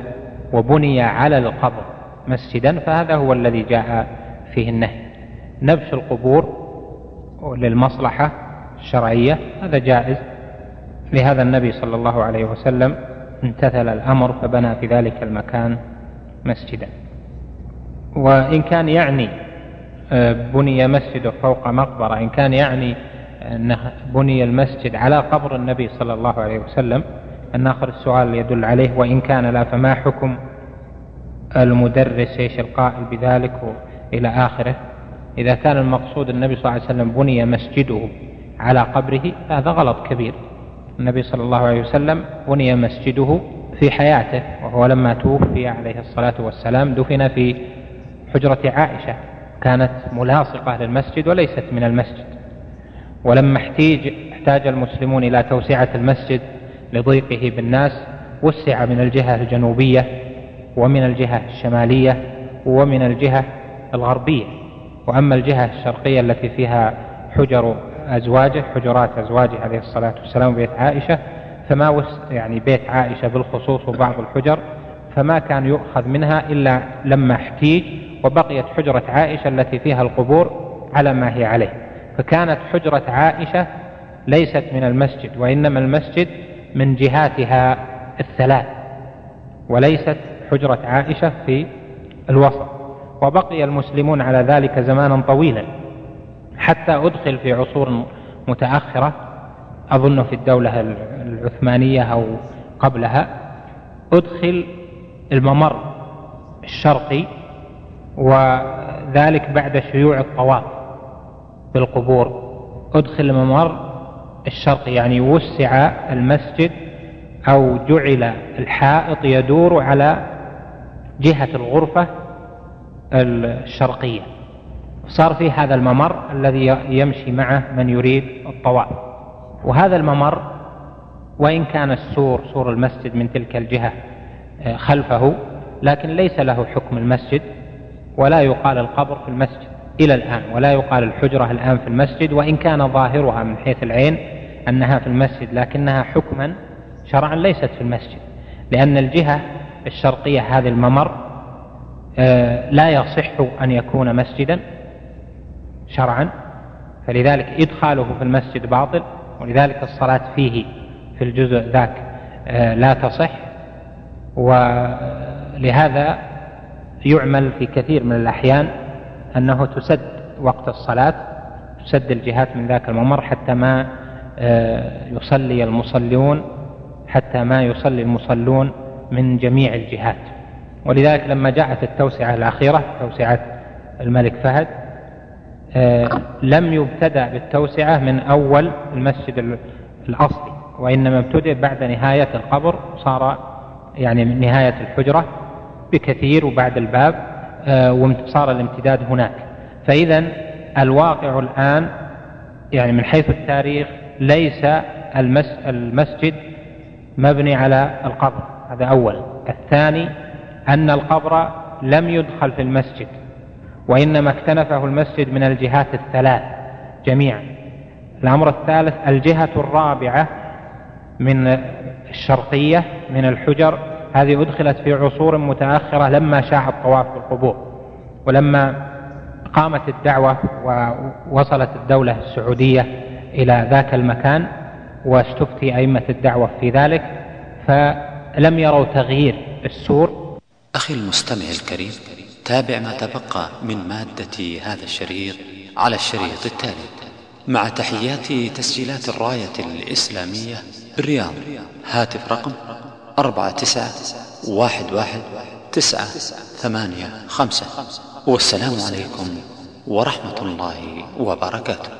وبني على القبر مسجدا فهذا هو الذي جاء فيه النهي. نبش القبور للمصلحة الشرعية هذا جائز. لهذا النبي صلى الله عليه وسلم امتثل الأمر فبنى في ذلك المكان مسجدا. وإن كان يعني آه، بني مسجد فوق مقبرة إن كان يعني أنه بني المسجد على قبر النبي صلى الله عليه وسلم أن آخر السؤال يدل عليه وإن كان لا فما حكم المدرس إيش القائل بذلك إلى آخره؟ إذا كان المقصود النبي صلى الله عليه وسلم بني مسجده على قبره فهذا غلط كبير. النبي صلى الله عليه وسلم بني مسجده في حياته وهو لما توفي عليه الصلاة والسلام دفن في حجرة عائشة. كانت ملاصقة للمسجد وليست من المسجد. ولما احتيج احتاج المسلمون إلى توسعة المسجد لضيقه بالناس وسع من الجهة الجنوبية ومن الجهة الشمالية ومن الجهة الغربية. وأما الجهة الشرقية التي فيها حجر أزواجه حجرات أزواجه عليه الصلاة والسلام بيت عائشة فما وس يعني بيت عائشة بالخصوص وبعض الحجر فما كان يؤخذ منها إلا لما احتيج وبقيت حجرة عائشة التي فيها القبور على ما هي عليه. فكانت حجرة عائشة ليست من المسجد وإنما المسجد من جهاتها الثلاث وليست حجرة عائشة في الوسط. وبقي المسلمون على ذلك زمانا طويلا حتى أدخل في عصور متأخرة. أظن في الدولة العثمانية أو قبلها. أدخل الممر الشرقي وذلك بعد شيوع الطواف بالقبور. أدخل الممر الشرقي يعني وسع المسجد أو جعل الحائط يدور على جهة الغرفة الشرقية. صار في هذا الممر الذي يمشي معه من يريد الطواف. وهذا الممر وإن كان السور سور المسجد من تلك الجهة آه، خلفه لكن ليس له حكم المسجد ولا يقال القبر في المسجد إلى الآن ولا يقال الحجرة الآن في المسجد وإن كان ظاهرها من حيث العين أنها في المسجد لكنها حكما شرعا ليست في المسجد لأن الجهة الشرقية هذه الممر آه، لا يصح أن يكون مسجدا شرعا فلذلك إدخاله في المسجد باطل ولذلك الصلاة فيه في الجزء ذاك آه، لا تصح ولهذا يعمل في كثير من الأحيان أنه تسد وقت الصلاة تسد الجهات من ذاك الممر حتى ما يصلي المصلون حتى ما يصلي المصلون من جميع الجهات. ولذلك لما جاءت التوسعة الأخيرة توسعة الملك فهد آه، لم يبتدأ بالتوسعة من أول المسجد الأصلي وإنما ابتدأ بعد نهاية القبر صار يعني من نهاية الحجرة بكثير وبعد الباب آه، وصار الامتداد هناك. فإذا الواقع الآن يعني من حيث التاريخ ليس المسجد مبني على القبر هذا أولا الثاني أن القبر لم يدخل في المسجد وإنما اكتنفه المسجد من الجهات الثلاث جميعا. الأمر الثالث الجهة الرابعة من الشرقية من الحجر هذه أدخلت في عصور متأخرة لما شاع الطواف بالقبور ولما قامت الدعوة ووصلت الدولة السعودية إلى ذاك المكان واستفتي أئمة الدعوة في ذلك فلم يروا تغيير السور. أخي المستمع الكريم تابع ما تبقى من مادة هذا الشريط على الشريط التالي. مع تحيات تسجيلات الراية الإسلامية بالرياض هاتف رقم أربعة تسعة واحد واحد تسعة ثمانية خمسة. والسلام عليكم ورحمة الله وبركاته.